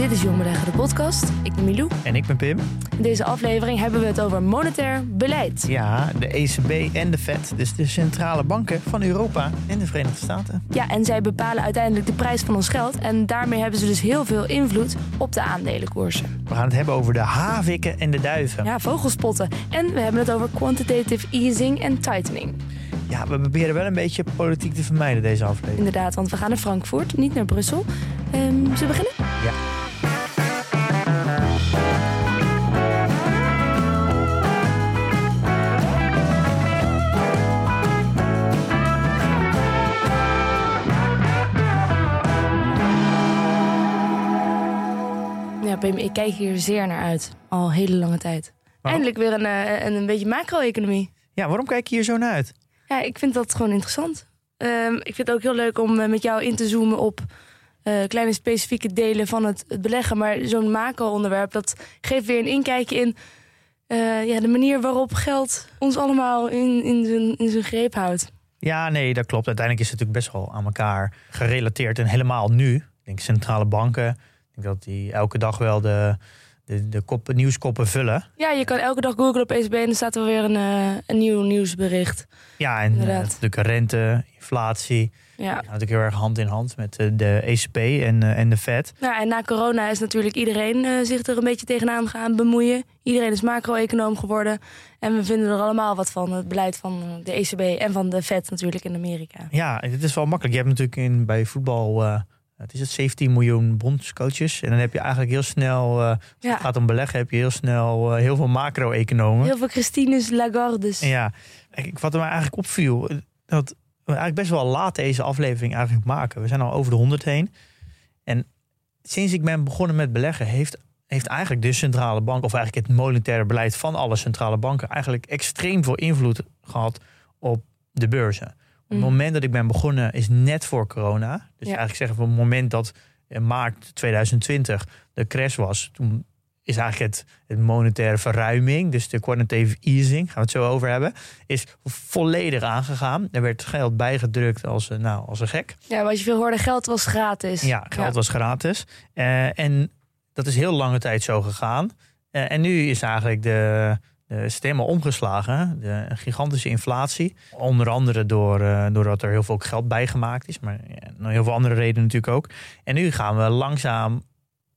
Dit is Jong Beleggen, de podcast. Ik ben Milou. En ik ben Pim. In deze aflevering hebben we het over monetair beleid. Ja, de ECB en de Fed, dus de centrale banken van Europa en de Verenigde Staten. Ja, en zij bepalen uiteindelijk de prijs van ons geld. En daarmee hebben ze dus heel veel invloed op de aandelenkoersen. We gaan het hebben over de havikken en de duiven. Ja, vogelspotten. En we hebben het over quantitative easing en tightening. Ja, we proberen wel een beetje politiek te vermijden deze aflevering. Inderdaad, want we gaan naar Frankfurt, niet naar Brussel. Ehm, zullen we beginnen? Ja. Ik kijk hier zeer naar uit. Al hele lange tijd. Waarom? Eindelijk weer een, eh, een, een beetje macro-economie. Ja, waarom kijk je hier zo naar uit? Ja, ik vind dat gewoon interessant. Ehm, ik vind het ook heel leuk om eh, met jou in te zoomen op eh, kleine specifieke delen van het, het beleggen. Maar zo'n macro-onderwerp, dat geeft weer een inkijkje in ja, de manier waarop geld ons allemaal in, in, zijn, in zijn greep houdt. Ja, nee, dat klopt. Uiteindelijk is het natuurlijk best wel aan elkaar gerelateerd. En helemaal nu. Ik denk centrale banken. Ik denk dat die elke dag wel de, de, de koppen, nieuwskoppen vullen. Ja, je kan elke dag googlen op ECB en dan staat er weer een, eh, een nieuw nieuwsbericht. Ja, en uh, Inderdaad. natuurlijk rente, inflatie. Ja. Ja, natuurlijk heel erg hand in hand met eh, de ECB en, eh, en de Fed. Nou, en na corona is natuurlijk iedereen eh, zich er een beetje tegenaan gaan bemoeien. Iedereen is macro-econoom geworden. En we vinden er allemaal wat van. Het beleid van eh, de ECB en van de Fed natuurlijk in Amerika. Ja, het is wel makkelijk. Je hebt natuurlijk in, bij voetbal, eh, het is het 17 miljoen bondscoaches. En dan heb je eigenlijk heel snel, eh, als Ja. het gaat om beleggen, heb je heel snel eh, heel veel macro-economen. Heel veel Christines Lagardes. En ja, ik- wat er mij eigenlijk opviel, eh, dat we eigenlijk best wel laat deze aflevering eigenlijk maken. We zijn al over de 100 heen. En sinds ik ben begonnen met beleggen, heeft, heeft eigenlijk de centrale bank, of eigenlijk het monetaire beleid van alle centrale banken, eigenlijk extreem veel invloed gehad op de beurzen. Het Mhm. moment dat ik ben begonnen is net voor corona. Dus Ja. eigenlijk zeggen van het moment dat in maart 2020 de crash was, toen is eigenlijk het, het monetaire verruiming, dus de quantitative easing, gaan we het zo over hebben, is volledig aangegaan. Er werd geld bijgedrukt als, een- nou, als een gek. Ja, wat je veel hoorde, geld was gratis. Ja, geld was gratis. Eh, en dat is heel lange tijd zo gegaan. Eh, en nu is eigenlijk de stemmen omgeslagen. De gigantische inflatie. Onder andere door, eh, doordat er heel veel geld bijgemaakt is. Maar ja, heel veel andere redenen natuurlijk ook. En nu gaan we langzaam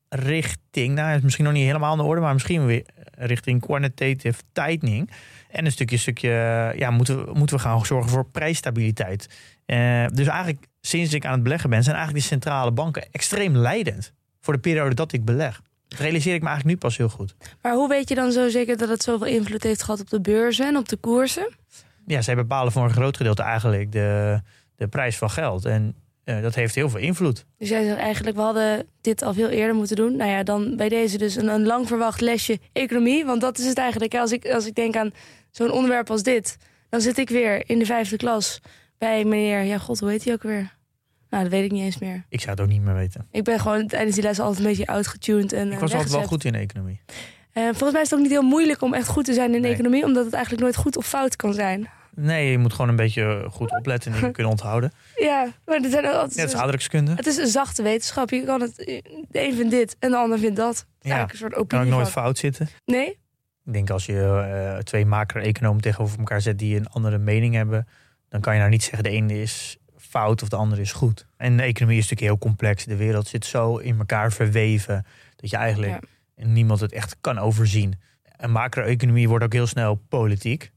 richting, nou is misschien nog niet helemaal aan de orde, maar misschien weer richting quantitative tightening. En een stukje, stukje ja, moeten, we, moeten we gaan zorgen voor prijsstabiliteit. Eh, dus eigenlijk sinds ik aan het beleggen ben, zijn eigenlijk de centrale banken extreem leidend voor de periode dat ik beleg. Dat realiseer ik me eigenlijk nu pas heel goed. Maar hoe weet je dan zo zeker dat het zoveel invloed heeft gehad op de beurzen en op de koersen? Ja, zij bepalen voor een groot gedeelte eigenlijk de, de prijs van geld. En eh, dat heeft heel veel invloed. Dus jij zegt eigenlijk, we hadden dit al veel eerder moeten doen. Nou ja, dan bij deze dus een, een lang verwacht lesje economie. Want dat is het eigenlijk. Als ik, als ik denk aan zo'n onderwerp als dit, dan zit ik weer in de vijfde klas bij meneer, ja god, hoe heet hij ook weer? Nou, dat weet ik niet eens meer. Ik zou het ook niet meer weten. Ik ben gewoon tijdens die les altijd een beetje outgetuned en Ik eh, was altijd wel weggezet. goed in de economie. Eh, volgens mij is het ook niet heel moeilijk om echt goed te zijn in de economie, omdat het eigenlijk nooit goed of fout kan zijn. Nee, je moet gewoon een beetje goed opletten en dingen kunnen onthouden. Ja, maar er zijn altijd. Net als aardrijkskunde. Het is een zachte wetenschap. Je kan het, de een vindt dit en de ander vindt dat. Het is Ja, eigenlijk een soort Kan ook opinie. nooit fout zitten. Nee? Ik denk als je eh, twee macro-economen tegenover elkaar zet die een andere mening hebben, dan kan je nou niet zeggen de ene is fout of de andere is goed. En de economie is natuurlijk heel complex. De wereld zit zo in elkaar verweven dat je eigenlijk niemand het echt kan overzien. En macro-economie wordt ook heel snel politiek.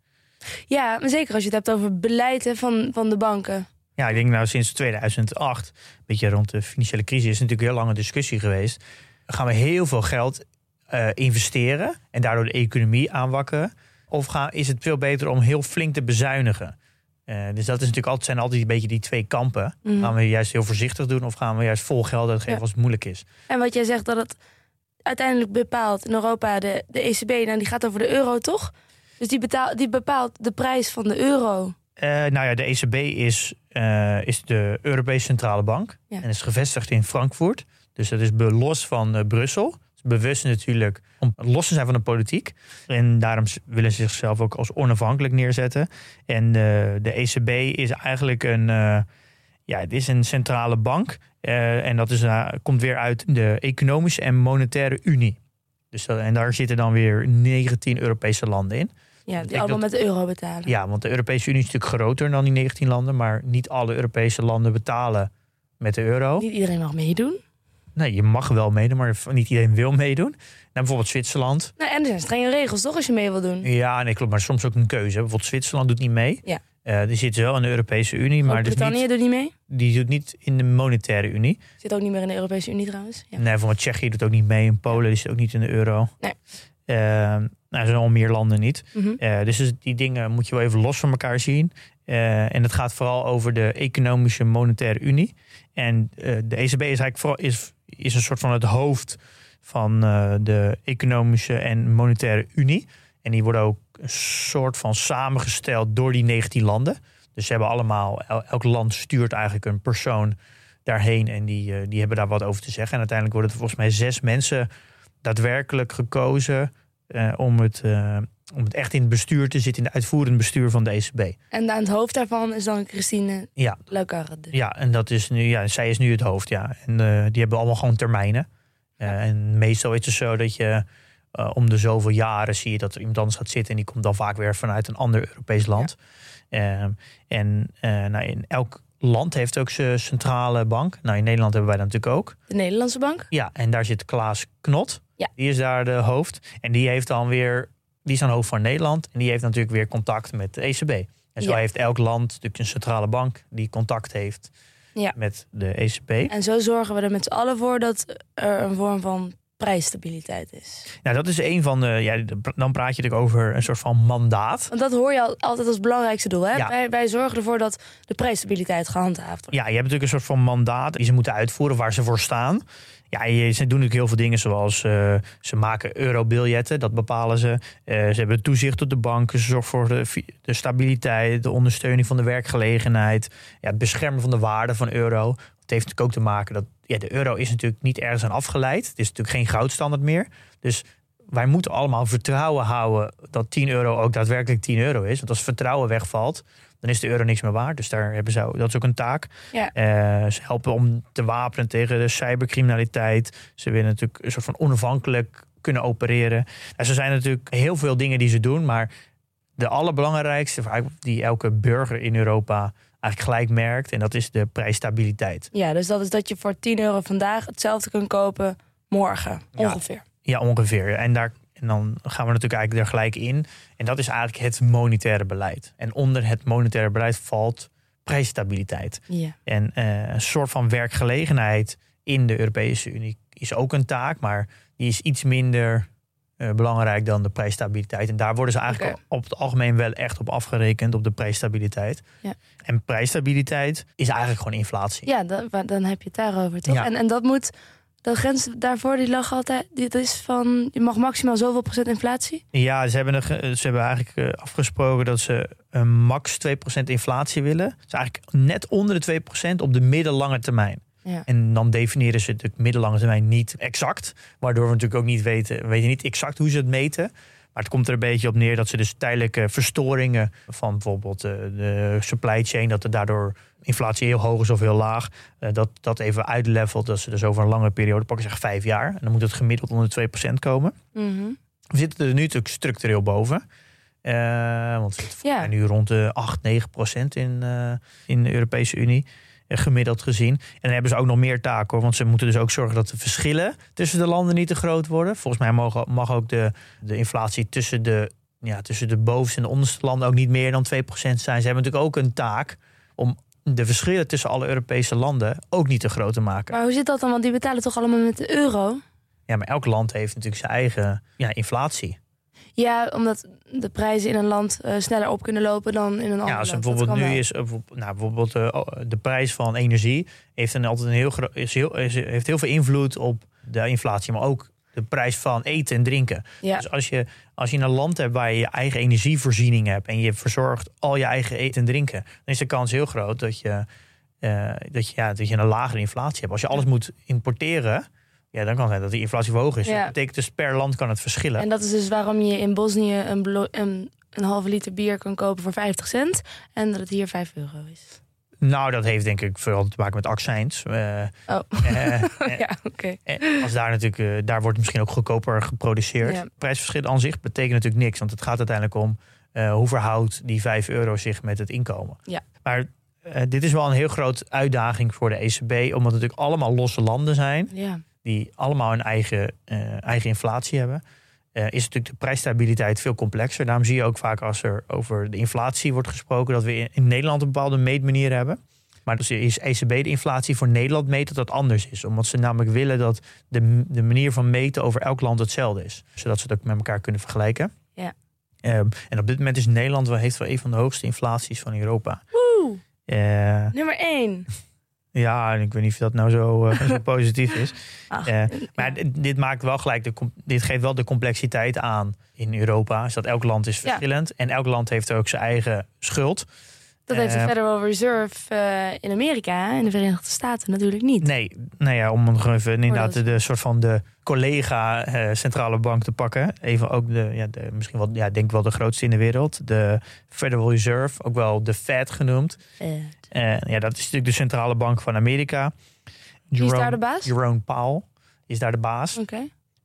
Ja, maar zeker als je het hebt over beleid hè, van, van de banken. Ja, ik denk nou sinds 2008, een beetje rond de financiële crisis, is natuurlijk heel lange discussie geweest. Gaan we heel veel geld eh, investeren en daardoor de economie aanwakkeren? Of gaan, is het veel beter om heel flink te bezuinigen? Eh, dus dat is natuurlijk altijd, zijn altijd een beetje die twee kampen. Mhm. Gaan we juist heel voorzichtig doen of gaan we juist vol geld uitgeven Ja. als het moeilijk is? En wat jij zegt dat het uiteindelijk bepaalt in Europa de, de ECB, nou, die gaat over de euro toch? Dus die, betaalt, die bepaalt de prijs van de euro. Eh, nou ja, de ECB is, eh, is de Europese Centrale Bank Ja. en is gevestigd in Frankfurt. Dus dat is los van Brussel. Bewust natuurlijk om los te zijn van de politiek. En daarom willen ze zichzelf ook als onafhankelijk neerzetten. En eh, de ECB is eigenlijk een, eh, ja, het is een centrale bank. Eh, en dat is, eh, komt weer uit de Economische en Monetaire Unie. Dus dat, en daar zitten dan weer 19 Europese landen in. Ja, die allemaal dat- met de euro betalen. Ja, want de Europese Unie is natuurlijk groter dan die 19 landen. Maar niet alle Europese landen betalen met de euro. Niet iedereen mag meedoen. Nee, je mag wel meedoen, maar niet iedereen wil meedoen. Nou, bijvoorbeeld Zwitserland. Nou, en er zijn strenge regels toch als je mee wil doen. Ja, nee, klopt. Maar soms ook een keuze. Bijvoorbeeld Zwitserland doet niet mee. Ja. Eh, die zit wel in de Europese Unie, maar dus Groot-Brittannië niet, doet niet mee. die doet niet in de monetaire Unie. Zit ook niet meer in de Europese Unie trouwens. Ja. Nee, bijvoorbeeld Tsjechië doet ook niet mee. En Polen die zit ook niet in de euro. Nee. Eh, nou, er zijn al meer landen niet. Eh, dus die dingen moet je wel even los van elkaar zien. En het gaat vooral over de Economische Monetaire Unie. En de ECB is eigenlijk vooral, is, is een soort van het hoofd van eh, de Economische en Monetaire Unie. En die worden ook een soort van samengesteld door die 19 landen. Dus ze hebben allemaal, el- elk land stuurt eigenlijk een persoon daarheen en die, eh, die hebben daar wat over te zeggen. En uiteindelijk worden er volgens mij zes mensen daadwerkelijk gekozen eh, om, het, om het echt in het bestuur te zitten, in het uitvoerend bestuur van de ECB. En aan het hoofd daarvan is dan Christine Ja, Lagarde. ja en dat is nu, ja, zij is nu het hoofd, ja. En eh, die hebben allemaal gewoon termijnen. Eh, En meestal is het zo dat je eh, om de zoveel jaren zie je dat er iemand anders gaat zitten en die komt dan vaak weer vanuit een ander Europees land. Ehm, en nou, in elk land heeft ook zijn centrale bank. Nou, in Nederland hebben wij dat natuurlijk ook. De Nederlandse bank. Ja, en daar zit Klaas Knot. Ja. Die is daar de hoofd. En die heeft dan weer, die is dan hoofd van Nederland. En die heeft natuurlijk weer contact met de ECB. En zo Ja. heeft elk land natuurlijk een centrale bank die contact heeft Ja. met de ECB. En zo zorgen we er met z'n allen voor dat er een vorm van prijsstabiliteit is. Nou, dat is een van de. Ja, dan praat je natuurlijk over een soort van mandaat. Want dat hoor je al- altijd als belangrijkste doel. Hè? Ja. Wij, wij zorgen ervoor dat de prijsstabiliteit gehandhaafd wordt. Ja, je hebt natuurlijk een soort van mandaat die ze moeten uitvoeren waar ze voor staan. Ja, ze doen natuurlijk heel veel dingen zoals eh, ze maken eurobiljetten, dat bepalen ze. Eh, ze hebben toezicht op de banken, ze zorgen voor de stabiliteit, de ondersteuning van de werkgelegenheid, ja, het beschermen van de waarde van euro. Het heeft natuurlijk ook te maken dat ja, de euro is natuurlijk niet ergens aan afgeleid. Het is natuurlijk geen goudstandaard meer. Dus wij moeten allemaal vertrouwen houden dat 10 euro ook daadwerkelijk 10 euro is. Want als vertrouwen wegvalt, dan is de euro niks meer waard. Dus daar hebben ze, dat is ook een taak. Ja. Eh, ze helpen om te wapenen tegen de cybercriminaliteit. Ze willen natuurlijk een soort van onafhankelijk kunnen opereren. En ze zijn natuurlijk heel veel dingen die ze doen, maar de allerbelangrijkste, die elke burger in Europa eigenlijk gelijk merkt, en dat is de prijsstabiliteit. Ja, dus dat is dat je voor 10 euro vandaag hetzelfde kunt kopen morgen. Ongeveer. Ja, ongeveer. En, daar, en dan gaan we natuurlijk eigenlijk er gelijk in. En dat is eigenlijk het monetaire beleid. En onder het monetaire beleid valt prijsstabiliteit. Ja. En eh, een soort van werkgelegenheid in de Europese Unie is ook een taak, maar die is iets minder eh, belangrijk dan de prijsstabiliteit. En daar worden ze eigenlijk op het algemeen wel echt op afgerekend, op de prijsstabiliteit. Ja. En prijsstabiliteit is eigenlijk gewoon inflatie. Ja, dan, dan heb je het daarover, toch? Ja. En, en dat moet... De grens daarvoor die lag altijd... Dit is van... Je mag maximaal zoveel procent inflatie. Ja, ze hebben, ze hebben eigenlijk eh, afgesproken dat ze een max 2% inflatie willen. Dus eigenlijk net onder de 2% op de middellange termijn. Ja. En dan definiëren ze de middellange termijn niet exact. Waardoor we natuurlijk ook niet weten, we weten niet exact hoe ze het meten. Maar het komt er een beetje op neer dat ze dus tijdelijke verstoringen van bijvoorbeeld eh, de supply chain, dat er daardoor inflatie heel hoog is of heel laag, eh, dat dat even uitlevelt. Dat ze dus over een lange periode, pakken zeg vijf jaar, en dan moet het gemiddeld onder de 2% komen. Mhm. We zitten er nu natuurlijk structureel boven. Eh, want we zitten Ja. nu rond de 8, 9 procent in, eh, in de Europese Unie. Gemiddeld gezien. En dan hebben ze ook nog meer taken hoor. Want ze moeten dus ook zorgen dat de verschillen tussen de landen niet te groot worden. Volgens mij mag, mag ook de, de inflatie tussen de, ja, tussen de bovenste en de onderste landen ook niet meer dan 2 procent zijn. Ze hebben natuurlijk ook een taak om de verschillen tussen alle Europese landen ook niet te groot te maken. Maar hoe zit dat dan? Want die betalen toch allemaal met de euro? Ja, maar elk land heeft natuurlijk zijn eigen ja, inflatie. Ja, omdat de prijzen in een land eh, sneller op kunnen lopen dan in een ander Ja, als land. het Dat bijvoorbeeld nu is, eh, nou, bijvoorbeeld eh, oh, de prijs van energie heeft een altijd een heel, is heel, is, heeft heel veel invloed op de inflatie, maar ook de prijs van eten en drinken. Ja, Dus als je, als je een land hebt waar je je eigen energievoorziening hebt en je verzorgt al je eigen eten en drinken, dan is de kans heel groot dat je, eh, dat je, ja, dat je een lagere inflatie hebt. Als je alles moet importeren, ja, dan kan het zijn dat die inflatie verhoogd is. Ja. Dat betekent dus per land kan het verschillen. en dat is dus waarom je in Bosnië een, een, een halve liter bier kan kopen voor 50 cent. En dat het hier 5 euro is. Nou, dat heeft denk ik vooral te maken met accijns. Eh, Oh, eh, eh, ja, oké. Als daar natuurlijk, daar wordt misschien ook goedkoper geproduceerd. Ja. Prijsverschil aan zich betekent natuurlijk niks, want het gaat uiteindelijk om hoe verhoudt die 5 euro zich met het inkomen. Ja. Maar dit is wel een heel grote uitdaging voor de ECB, omdat het natuurlijk allemaal losse landen zijn, Ja. die allemaal een eigen, eigen inflatie hebben. Eh, is natuurlijk de prijsstabiliteit veel complexer. Daarom zie je ook vaak als er over de inflatie wordt gesproken, dat we in, Nederland een bepaalde meetmanier hebben. Maar dus is ECB de inflatie voor Nederland meet dat dat anders is. Omdat ze namelijk willen dat de, de manier van meten over elk land hetzelfde is. Zodat ze het ook met elkaar kunnen vergelijken. Ja. Ehm, en op dit moment is Nederland wel, heeft wel een van de hoogste inflaties van Europa. Woe, Eh, nummer 1. Ja, en ik weet niet of dat nou zo, eh, zo positief is. Ach, Eh, maar dit, dit maakt wel gelijk, de, dit geeft wel de complexiteit aan in Europa. Is dat elk land is Ja. verschillend. En elk land heeft ook zijn eigen schuld. Dat heeft de eh, Federal Reserve eh, in Amerika, in de Verenigde Staten natuurlijk niet. Nee, nou ja, om even inderdaad de, de soort van de collega eh, centrale bank te pakken. Even ook de, ja, de misschien wel, ja, denk ik wel de grootste in de wereld. De Federal Reserve, ook wel de Fed genoemd. Ja, dat is natuurlijk de centrale bank van Amerika. wie is Jerome- daar de baas? Oké. Jerome Powell is daar de baas.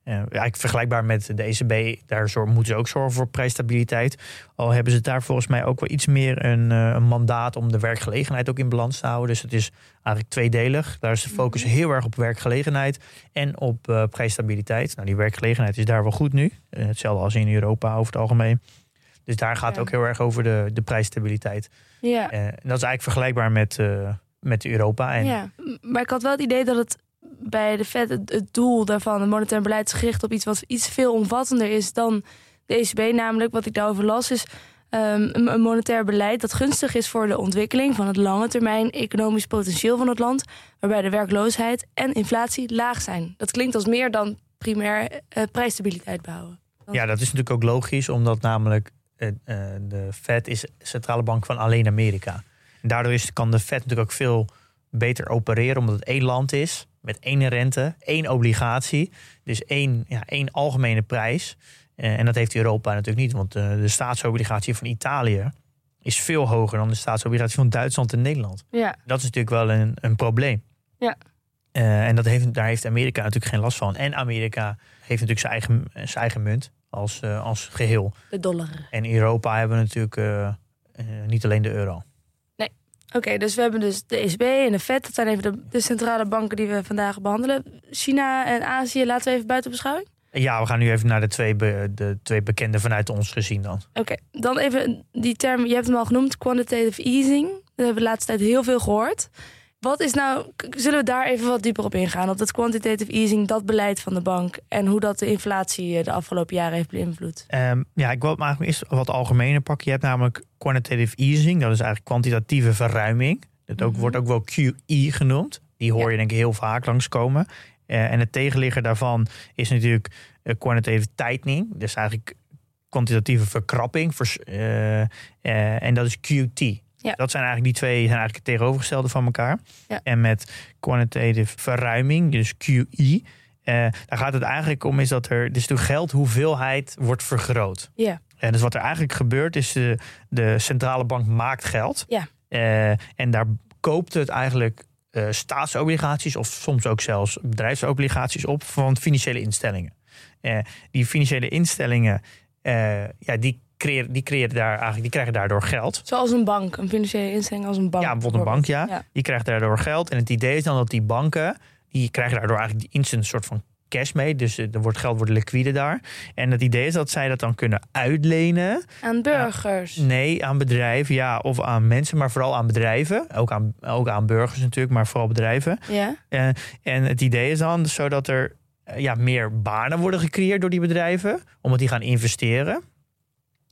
Eh, eigenlijk vergelijkbaar met de ECB, daar moeten ze ook zorgen voor prijsstabiliteit. Al hebben ze daar volgens mij ook wel iets meer een, eh, een mandaat om de werkgelegenheid ook in balans te houden. Dus het is eigenlijk tweedelig. Daar is de focus heel erg op werkgelegenheid en op eh, prijsstabiliteit. Nou, die werkgelegenheid is daar wel goed nu. Hetzelfde als in Europa over het algemeen. Dus daar gaat het Ja. ook heel erg over de, de prijsstabiliteit. Ja. En dat is eigenlijk vergelijkbaar met, met Europa. En ja, maar ik had wel het idee dat het bij de Fed het, doel daarvan, het monetair beleid, is gericht op iets wat iets veel omvattender is dan de ECB. Namelijk, wat ik daarover las, is ehm, een, monetair beleid dat gunstig is voor de ontwikkeling van het lange termijn economisch potentieel van het land, waarbij de werkloosheid en inflatie laag zijn. Dat klinkt als meer dan primair eh, prijsstabiliteit behouden. Ja, dat is natuurlijk ook logisch, omdat namelijk eh, eh, de Fed is centrale bank van alleen Amerika. Daardoor is, kan de Fed natuurlijk ook veel beter opereren, omdat het één land is met één rente, één obligatie, dus één, ja, één algemene prijs. Eh, en dat heeft Europa natuurlijk niet, want eh, de staatsobligatie van Italië is veel hoger dan de staatsobligatie van Duitsland en Nederland. Ja, Dat is natuurlijk wel een, een probleem. Ja. Eh, en dat heeft, daar heeft Amerika natuurlijk geen last van. En Amerika heeft natuurlijk zijn eigen, zijn eigen munt als, als geheel. de dollar. En Europa hebben natuurlijk niet alleen de euro. Oké, dus we hebben dus de ECB en de Fed. Dat zijn even de, de centrale banken die we vandaag behandelen. China en Azië laten we even buiten beschouwing. Ja, we gaan nu even naar de twee, be- de twee bekende vanuit ons gezien dan. Oké, dan even die term, je hebt hem al genoemd, quantitative easing. Daar hebben we de laatste tijd heel veel gehoord. Wat is nou, zullen we daar even wat dieper op ingaan? Op dat quantitative easing, dat beleid van de bank en hoe dat de inflatie eh, de afgelopen jaren heeft beïnvloed. Ehm, ja, ik wil het maar eigenlijk eerst wat algemener pakken. Je hebt namelijk quantitative easing, dat is eigenlijk kwantitatieve verruiming. Dat ook, Mhm. wordt ook wel QE genoemd. Die hoor je denk ik heel vaak langskomen. Eh en het tegenligger daarvan is natuurlijk eh, quantitative tightening. Dus eigenlijk kwantitatieve verkrapping. vers- en dat is QT. Ja. Dat zijn eigenlijk die twee zijn eigenlijk het tegenovergestelde van elkaar. Ja. En met quantitative verruiming, dus QE, eh, daar gaat het eigenlijk om is dat er dus de geldhoeveelheid wordt vergroot. Ja. En dus wat er eigenlijk gebeurt is de, de centrale bank maakt geld. Ja. Eh, en daar koopt het eigenlijk eh, staatsobligaties of soms ook zelfs bedrijfsobligaties op van financiële instellingen. Eh, die financiële instellingen, eh, ja, die creëren, die creëren daar eigenlijk, die krijgen daardoor geld. Zoals een bank, een financiële instelling als een bank. Ja, bijvoorbeeld een bank, ja. Ja. Die krijgt daardoor geld. En het idee is dan dat die banken, die krijgen daardoor eigenlijk die instant soort van cash mee. Dus eh, er wordt geld wordt liquide daar. En het idee is dat zij dat dan kunnen uitlenen. Aan burgers. Nee, aan bedrijven, ja, of aan mensen, maar vooral aan bedrijven. Ook aan, ook aan burgers natuurlijk, maar vooral bedrijven. Ja. Eh, en het idee is dan zodat er eh, ja, meer banen worden gecreëerd door die bedrijven, omdat die gaan investeren.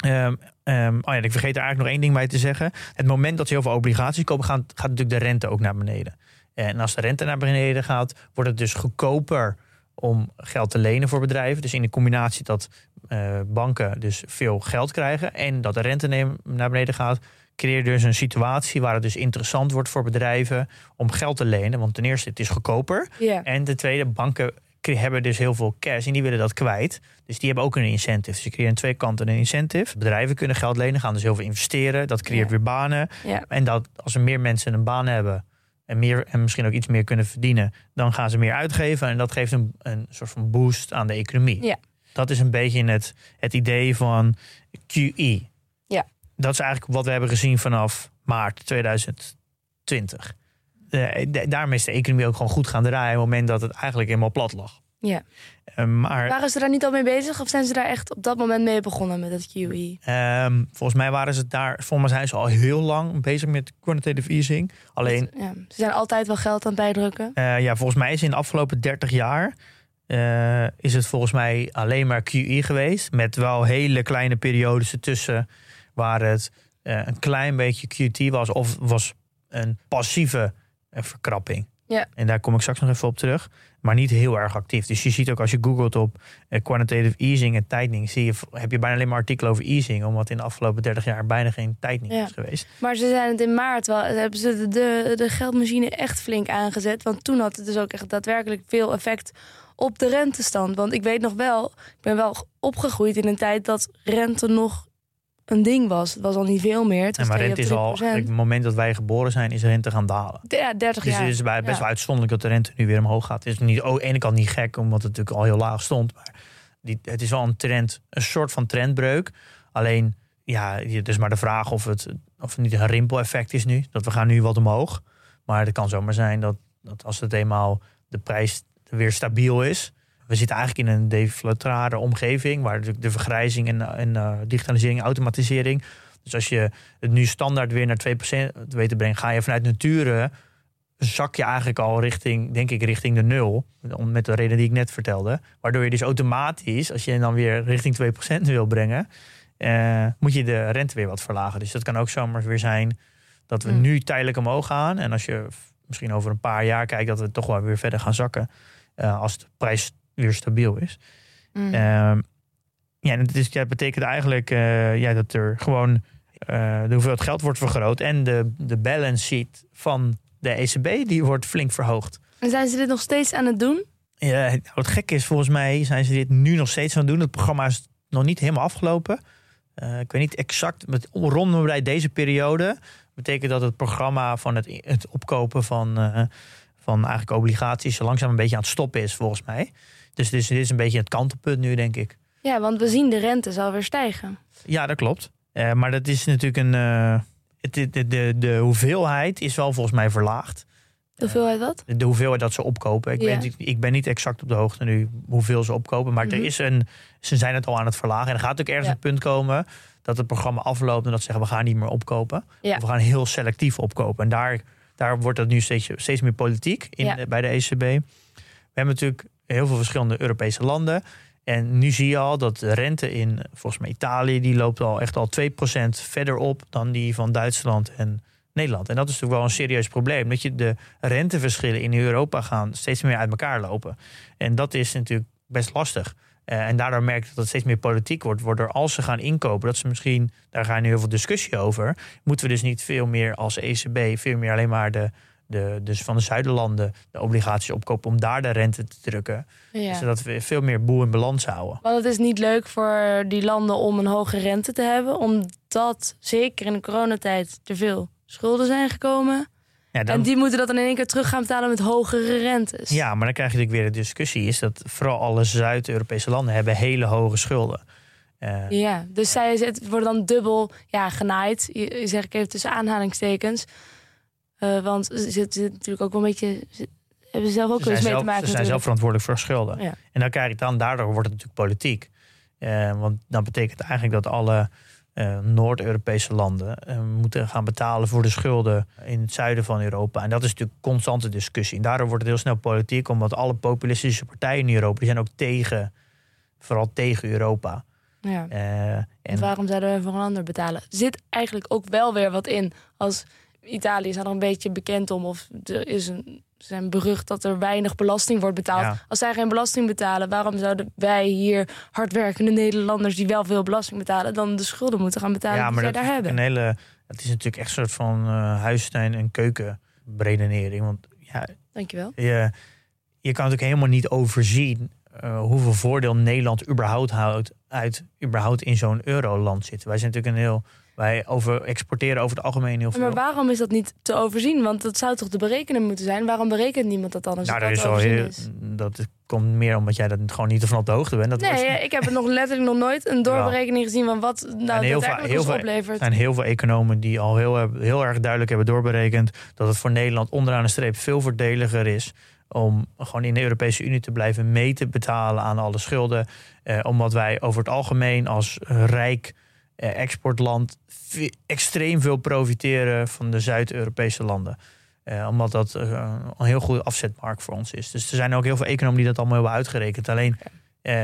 Ehm, ehm, oh ja, ik vergeet er eigenlijk nog één ding bij te zeggen. Het moment dat ze heel veel obligaties kopen, gaat, gaat natuurlijk de rente ook naar beneden. En als de rente naar beneden gaat, wordt het dus goedkoper om geld te lenen voor bedrijven. Dus in de combinatie dat eh, banken dus veel geld krijgen en dat de rente naar beneden gaat, creëer je dus een situatie waar het dus interessant wordt voor bedrijven om geld te lenen. Want ten eerste, het is goedkoper. En ten tweede, banken hebben dus heel veel cash en die willen dat kwijt. Dus die hebben ook een incentive. Dus je creëert aan twee kanten een incentive. Bedrijven kunnen geld lenen, gaan dus heel veel investeren. Dat creëert Ja. weer banen. Ja. En dat als er meer mensen een baan hebben en, meer, en misschien ook iets meer kunnen verdienen, dan gaan ze meer uitgeven. En dat geeft een, een soort van boost aan de economie. Ja. Dat is een beetje het, het idee van QE. Ja. Dat is eigenlijk wat we hebben gezien vanaf maart 2020. Eh, daarmee is de economie ook gewoon goed gaan draaien op het moment dat het eigenlijk helemaal plat lag. Ja. Eh, maar Waren ze daar niet al mee bezig? Of zijn ze daar echt op dat moment mee begonnen met het? QE? ehm, volgens mij waren ze daar, volgens mij zijn ze al heel lang bezig met quantitative easing. Alleen Ja, ze zijn altijd wel geld aan het bijdrukken. Eh, ja, volgens mij is in de afgelopen 30 jaar is het volgens mij alleen maar QE geweest. Met wel hele kleine periodes ertussen waar het een klein beetje QT was of was een passieve eh, verkrapping. Ja. En daar kom ik straks nog even op terug. Maar niet heel erg actief. Dus je ziet ook als je googelt op eh, quantitative easing en tightening, zie je, heb je bijna alleen maar artikelen over easing. Omdat in de afgelopen 30 jaar bijna geen tightening Ja. is geweest. Maar ze zijn het in maart wel, hebben ze de, de, de geldmachine echt flink aangezet. Want toen had het dus ook echt daadwerkelijk veel effect op de rentestand. Want ik weet nog wel, ik ben wel opgegroeid in een tijd dat rente nog een ding was. Het was al niet veel meer. Het maar 2 rente is al, 3%. op het moment dat wij geboren zijn, is rente gaan dalen. Ja, 30 Dus jaar. het is bij- best Ja. wel uitzonderlijk dat de rente nu weer omhoog gaat. Het is niet, oh, aan de ene kant niet gek, omdat het natuurlijk al heel laag stond. Maar die, het is wel een trend, een soort van trendbreuk. Alleen, ja, het is maar de vraag of het, of het niet een rimpeleffect is nu. Dat we gaan nu wat omhoog. Maar het kan zomaar zijn dat, dat als het eenmaal de prijs weer stabiel is. We zitten eigenlijk in een deflatrare omgeving, waar natuurlijk de vergrijzing en, en eh, digitalisering automatisering. Dus als je het nu standaard weer naar 2% weet te brengen, ga je vanuit nature zak je eigenlijk al richting, denk ik, richting de nul. Met de reden die ik net vertelde. Waardoor je dus automatisch, als je dan weer richting 2% wil brengen, eh, moet je de rente weer wat verlagen. Dus dat kan ook zomaar weer zijn dat we Hmm. nu tijdelijk omhoog gaan. En als je misschien over een paar jaar kijkt, dat we toch wel weer verder gaan zakken. eh, als de prijs weer stabiel is. Mm. Ehm, ja, en het is, het betekent eigenlijk eh, ja, dat er gewoon eh, de hoeveelheid geld wordt vergroot. En de, de balance sheet van de ECB die wordt flink verhoogd. En zijn ze dit nog steeds aan het doen? Ja, wat gek is, volgens mij zijn ze dit nu nog steeds aan het doen. Het programma is nog niet helemaal afgelopen. Eh, ik weet niet exact, met rondom bij deze periode betekent dat het programma van het, het opkopen van, eh, van eigenlijk obligaties langzaam een beetje aan het stoppen is, volgens mij. Dus dit is, dit is een beetje het kantelpunt nu, denk ik. Ja, want we zien de rente zal weer stijgen. Ja, dat klopt. Eh, maar dat is natuurlijk een. eh, het, de, de, de, hoeveelheid is wel volgens mij verlaagd. De hoeveelheid wat? De hoeveelheid dat ze opkopen. Ik, Ja. ben, ik ben niet exact op de hoogte nu hoeveel ze opkopen. Maar Mhm. er is een, ze zijn het al aan het verlagen. En er gaat ook ergens Ja. een punt komen dat het programma afloopt en dat ze zeggen we gaan niet meer opkopen. Ja. Of we gaan heel selectief opkopen. En daar, daar wordt dat nu steeds, steeds meer politiek in, bij de ECB. We hebben natuurlijk heel veel verschillende Europese landen. En nu zie je al dat de rente in volgens mij Italië, die loopt al echt al 2% verder op dan die van Duitsland en Nederland. En dat is natuurlijk wel een serieus probleem. Dat je de renteverschillen in Europa gaan steeds meer uit elkaar lopen. En dat is natuurlijk best lastig. Eh, en daardoor merk je dat het steeds meer politiek wordt. Waardoor als ze gaan inkopen, dat ze misschien, daar gaan nu heel veel discussie over. Moeten we dus niet veel meer als ECB, veel meer alleen maar de, de, dus van de zuiderlanden de obligaties opkopen om daar de rente te drukken. Ja. Zodat we veel meer boel in balans houden. Want het is niet leuk voor die landen om een hoge rente te hebben, omdat zeker in de coronatijd te veel schulden zijn gekomen. Ja, dan, En die moeten dat dan in één keer terug gaan betalen met hogere rentes. ja, maar dan krijg je natuurlijk weer de discussie. Is dat vooral alle Zuid-Europese landen hebben hele hoge schulden. Eh, Ja, dus zij worden dan dubbel ja, genaaid, je- zeg ik even tussen aanhalingstekens. Eh, want ze zitten natuurlijk ook wel een beetje. Ze hebben ze zelf ook Ze eens mee te maken. ze zijn zelf verantwoordelijk voor schulden. Ja. En dan krijg je dan, daardoor wordt het natuurlijk politiek. Eh, want dan betekent eigenlijk dat alle eh, Noord-Europese landen moeten gaan betalen voor de schulden in het zuiden van Europa. En dat is natuurlijk een constante discussie. En daardoor wordt het heel snel politiek, omdat alle populistische partijen in Europa die zijn ook tegen, vooral tegen Europa. Ja. En waarom zouden we voor een ander betalen? Zit eigenlijk ook wel weer wat in. Als Italië is er een beetje bekend om, of er is een, zijn berucht dat er weinig belasting wordt betaald. Ja. Als zij geen belasting betalen, waarom zouden wij hier hardwerkende Nederlanders die wel veel belasting betalen, dan de schulden moeten gaan betalen ja, die maar zij dat daar hebben? een hele. Het is natuurlijk echt een soort van eh huistuin- en keukenredenering. Want ja, Dankjewel. je, je kan natuurlijk helemaal niet overzien eh, hoeveel voordeel Nederland überhaupt houdt uit überhaupt in zo'n euroland zitten. Wij zijn natuurlijk een heel. Wij over, exporteren over het algemeen heel veel. Maar waarom is dat niet te overzien? Want dat zou toch te berekenen moeten zijn? Waarom berekent niemand dat dan als nou, het dat is heel, is? dat komt meer omdat jij dat gewoon niet ervan op de hoogte bent. Dat Nee, ik heb het nog letterlijk nog nooit een doorberekening gezien van wat nou heel veel- heel oplevert. Er zijn heel veel economen die al heel, heel erg duidelijk hebben doorberekend dat het voor Nederland onderaan de streep veel voordeliger is om gewoon in de Europese Unie te blijven mee te betalen aan alle schulden. Eh, omdat wij over het algemeen als rijk exportland ve- extreem veel profiteren van de Zuid-Europese landen. Eh, omdat dat eh, een heel goede afzetmarkt voor ons is. Dus er zijn ook heel veel economen die dat allemaal hebben uitgerekend. Alleen eh,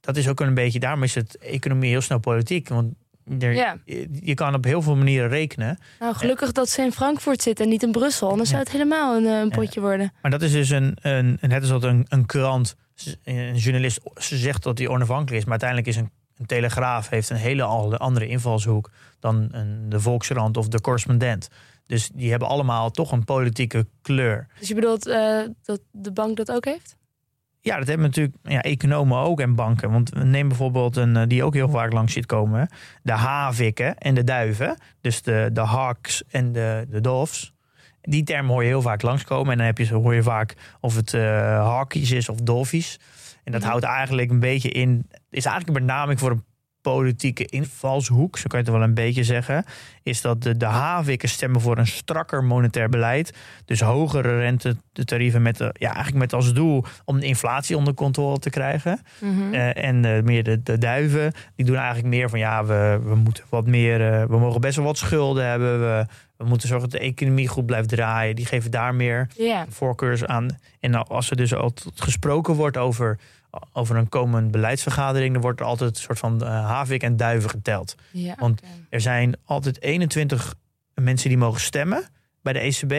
dat is ook een beetje, daarom is het economie heel snel politiek. Want er, Ja. je, je kan op heel veel manieren rekenen. Nou, gelukkig dat ze in Frankfurt zitten en niet in Brussel. Anders Ja. zou het helemaal een, eh, een potje worden. Maar dat is dus een, een, net als dat een, een krant, een journalist ze zegt dat hij onafhankelijk is. Maar uiteindelijk is een, een telegraaf heeft een hele andere invalshoek dan een, de Volkskrant of de correspondent. Dus die hebben allemaal toch een politieke kleur. Dus je bedoelt eh, dat de bank dat ook heeft? Ja, dat hebben natuurlijk ja, economen ook en banken. Want neem bijvoorbeeld een eh, die ook heel vaak langs ziet komen: de havikken en de duiven. Dus de, de hawks en de, de doves. Die term hoor je heel vaak langskomen. En dan heb je, hoor je vaak of het eh hawkies is of dolfies. En dat houdt eigenlijk een beetje in. Is eigenlijk een benaming voor een politieke invalshoek, zo kan je het wel een beetje zeggen. Is dat de, de havikken stemmen voor een strakker monetair beleid. Dus hogere rentetarieven met, de, ja, eigenlijk met als doel om de inflatie onder controle te krijgen. Mhm. Eh, en eh, meer de, de duiven, die doen eigenlijk meer van ja, we, we moeten wat meer, eh, we mogen best wel wat schulden hebben. We, we moeten zorgen dat de economie goed blijft draaien. Die geven daar meer voorkeurs aan. En als er dus altijd gesproken wordt over, over een komend beleidsvergadering, dan wordt er altijd een soort van eh, havik en duiven geteld. ja. Want-. Er zijn altijd 21 mensen die mogen stemmen bij de ECB.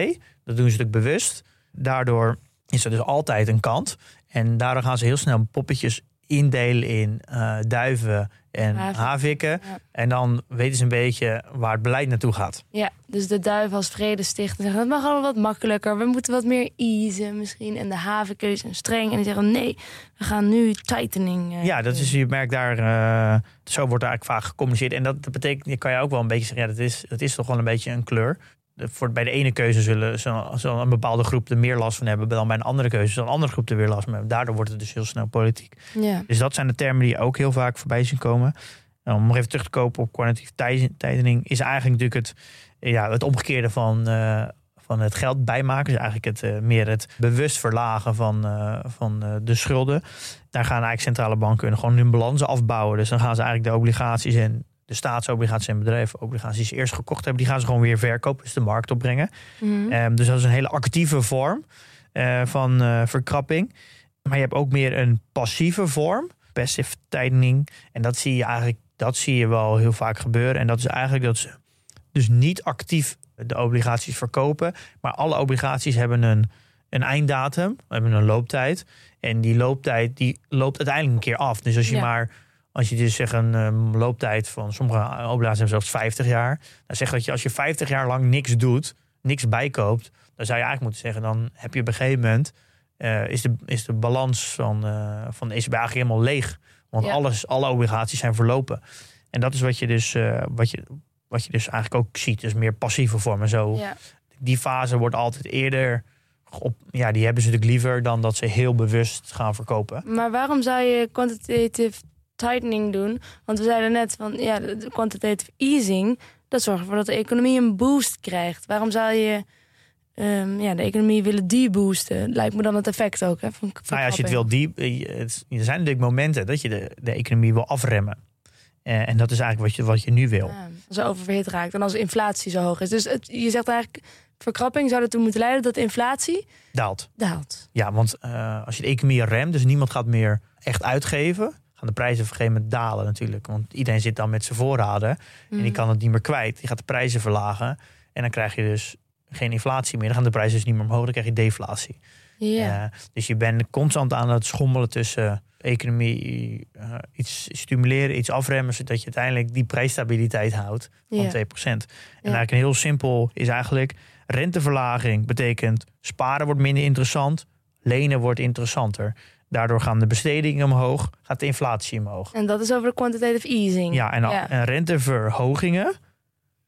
Dat doen ze natuurlijk bewust. Daardoor is er dus altijd een kant. En daardoor gaan ze heel snel poppetjes indelen in eh, duiven en Haviken. havikken. Ja. En dan weten ze een beetje waar het beleid naartoe gaat. Ja, dus de duiven als vredestichter zeggen... het mag allemaal wat makkelijker, we moeten wat meer easen misschien. En de havenkeus zijn streng en die zeggen... nee, we gaan nu tightening. eh, Ja, dat is, je merkt daar, eh, zo wordt er eigenlijk vaak gecommuniceerd. En dat, dat betekent, je kan je ook wel een beetje zeggen, ja, dat is, dat is toch wel een beetje een kleur. Voor, bij de ene keuze zullen, zal, een bepaalde groep er meer last van hebben dan bij een andere keuze. Zal een andere groep er weer last van hebben. Daardoor wordt het dus heel snel politiek. Ja. Dus dat zijn de termen die ook heel vaak voorbij zien komen. En om nog even terug te kopen op kwantitatieve tij- tightening, is eigenlijk natuurlijk het, ja, het omgekeerde van, eh, van het geld bijmaken. Dus eigenlijk het, eh, meer het bewust verlagen van, eh, van de schulden. Daar gaan eigenlijk centrale banken gewoon hun balansen afbouwen. Dus dan gaan ze eigenlijk de obligaties en de staatsobligaties en bedrijfsobligaties eerst gekocht hebben, die gaan ze gewoon weer verkopen, dus de markt opbrengen. Mhm. Ehm, dus dat is een hele actieve vorm eh, van eh, verkrapping. Maar je hebt ook meer een passieve vorm, passive tightening. En dat zie je eigenlijk, dat zie je wel heel vaak gebeuren. En dat is eigenlijk dat ze dus niet actief de obligaties verkopen, maar alle obligaties hebben een, een einddatum, hebben een looptijd. En die looptijd die loopt uiteindelijk een keer af. Dus als je Ja. maar als je dus zegt een ehm, looptijd van sommige obligaties hebben zelfs 50 jaar. Dan zeg dat je als je 50 jaar lang niks doet, niks bijkoopt, dan zou je eigenlijk moeten zeggen, dan heb je op een gegeven moment eh, is, de, is de balans van, eh, van de ECB eigenlijk helemaal leeg. Want Ja. alles, alle obligaties zijn verlopen. En dat is wat je dus, eh, wat je, wat je dus eigenlijk ook ziet. Dus meer passieve vormen. Zo, ja. Die fase wordt altijd eerder op. Ja, die hebben ze natuurlijk liever dan dat ze heel bewust gaan verkopen. Maar waarom zou je quantitative tightening doen? Want we zeiden net van ja, de quantitative easing, dat zorgt ervoor dat de economie een boost krijgt. Waarom zou je ehm, ja, de economie willen deboosten? Lijkt me dan het effect ook. Hè, van Nou ja, als je het wil het- Er zijn natuurlijk momenten dat je de, de economie wil afremmen. Eh, en dat is eigenlijk wat je, wat je nu wil. Ja, als het oververhit raakt en als inflatie zo hoog is. Dus het, je zegt eigenlijk, verkrapping zou ertoe moeten leiden dat inflatie Daalt. daalt. Ja, want eh, als je de economie remt, dus niemand gaat meer echt uitgeven, gaan de prijzen op een gegeven moment dalen natuurlijk. Want iedereen zit dan met zijn voorraden en die kan het niet meer kwijt. Die gaat de prijzen verlagen en dan krijg je dus geen inflatie meer. Dan gaan de prijzen dus niet meer omhoog, dan krijg je deflatie. Ja. Eh, dus je bent constant aan het schommelen tussen economie, eh, iets stimuleren, iets afremmen, zodat je uiteindelijk die prijsstabiliteit houdt van Ja. 2%. En eigenlijk een heel simpel is eigenlijk renteverlaging betekent sparen wordt minder interessant, lenen wordt interessanter. Daardoor gaan de bestedingen omhoog, gaat de inflatie omhoog. En dat is over de quantitative easing. Ja, en, renteverhogingen,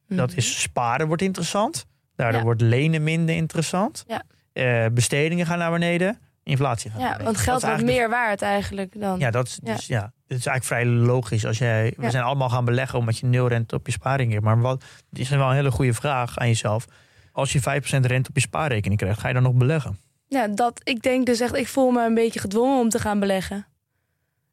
dat Mhm. is sparen wordt interessant. Daardoor Ja. wordt lenen minder interessant. Ja. Eh, bestedingen gaan naar beneden, inflatie gaat naar Ja, beneden. want Dat geld wordt meer waard eigenlijk dan. Ja, dat is, Ja. dus, ja. het is eigenlijk vrij logisch. Als jij, we zijn allemaal gaan beleggen omdat je nul rente op je spaarrekening hebt. Maar wat, is wel een hele goede vraag aan jezelf. Als je 5% rente op je spaarrekening krijgt, ga je dan nog beleggen? Ja, dat, ik denk dus echt, ik voel me een beetje gedwongen om te gaan beleggen.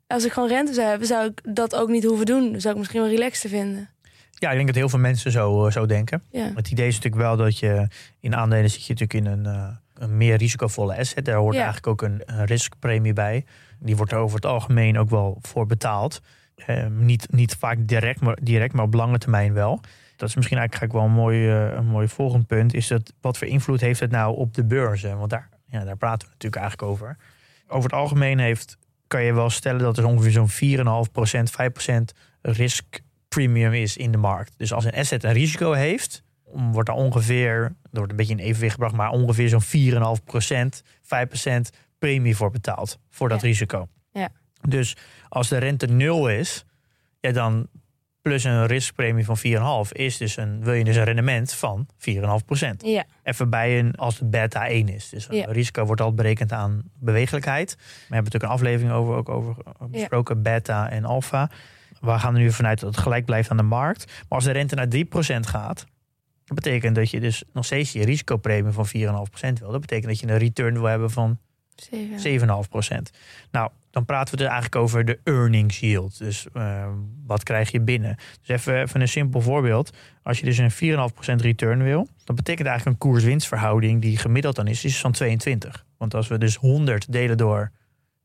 Als ik gewoon rente zou hebben, zou ik dat ook niet hoeven doen. Dan zou ik misschien wel relaxed vinden. Ja, ik denk dat heel veel mensen zo, eh, zo denken. Ja. Het idee is natuurlijk wel dat je in aandelen zit je natuurlijk in een, eh, een meer risicovolle asset. Daar hoort Ja. eigenlijk ook een, een riskpremie bij. Die wordt er over het algemeen ook wel voor betaald. Eh, niet, niet vaak direct maar, direct, maar op lange termijn wel. Dat is misschien eigenlijk wel een mooi, eh, een mooi volgend punt. Is dat wat voor invloed heeft het nou op de beurzen? Want daar, ja, daar praten we natuurlijk eigenlijk over. Over het algemeen heeft, kan je wel stellen dat er ongeveer zo'n 4,5%, 5% risk premium is in de markt. Dus als een asset een risico heeft, wordt er ongeveer, er wordt een beetje in evenwicht gebracht, maar ongeveer zo'n 4,5%, 5% premie voor betaald. Voor dat Ja. risico. Ja. Dus als de rente nul is, ja, dan plus een riskpremie van 4,5 is dus een, wil je dus een rendement van 4,5%. Ja, Even bij een als de beta 1 is. Dus Ja. risico wordt altijd berekend aan bewegelijkheid. We hebben natuurlijk een aflevering over, ook over besproken, beta en alpha. We gaan er nu vanuit dat het gelijk blijft aan de markt. Maar als de rente naar 3% gaat, dat betekent dat je dus nog steeds je risicopremie van 4,5% wil. Dat betekent dat je een return wil hebben van zeven. 7,5%. Nou, dan praten we dus eigenlijk over de earnings yield. Dus eh, wat krijg je binnen? Dus even, even een simpel voorbeeld. Als je dus een 4,5% return wil, dan betekent eigenlijk een koers-winstverhouding die gemiddeld dan is, is van 22. Want als we dus 100 delen door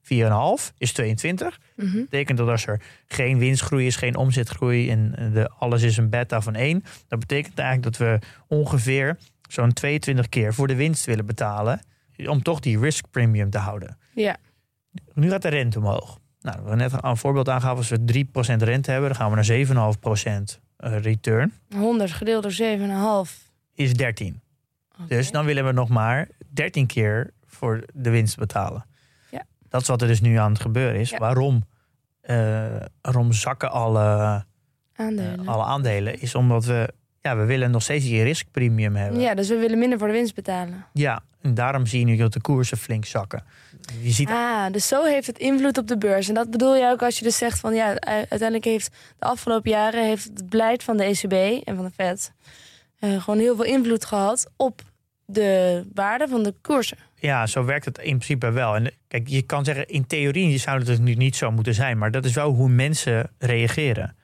4,5 is 22. Mhm. betekent dat als er geen winstgroei is, geen omzetgroei en de, alles is een beta van 1, dat betekent eigenlijk dat we ongeveer zo'n 22 keer voor de winst willen betalen om toch die risk premium te houden. Ja, Nu gaat de rente omhoog. Nou, we net een voorbeeld aangaven, als we 3% rente hebben, dan gaan we naar 7,5% eh, return, 100 gedeeld door 7,5. is 13. Oké. Dus dan willen we nog maar 13 keer voor de winst betalen. Ja. Dat is wat er dus nu aan het gebeuren is. Ja. Waarom, eh, waarom zakken alle, Aandelen. eh, alle aandelen? Is omdat we, ja, we willen nog steeds die riskpremium hebben. ja, dus we willen minder voor de winst betalen. Ja, en daarom zie je nu dat de koersen flink zakken. Je ziet Ah, dus zo heeft het invloed op de beurs. En dat bedoel je ook als je dus zegt van ja, uiteindelijk heeft de afgelopen jaren heeft het beleid van de ECB en van de Fed eh, gewoon heel veel invloed gehad op de waarde van de koersen. Ja, zo werkt het in principe wel. En kijk, je kan zeggen, in theorie zou het dus nu niet zo moeten zijn. Maar dat is wel hoe mensen reageren.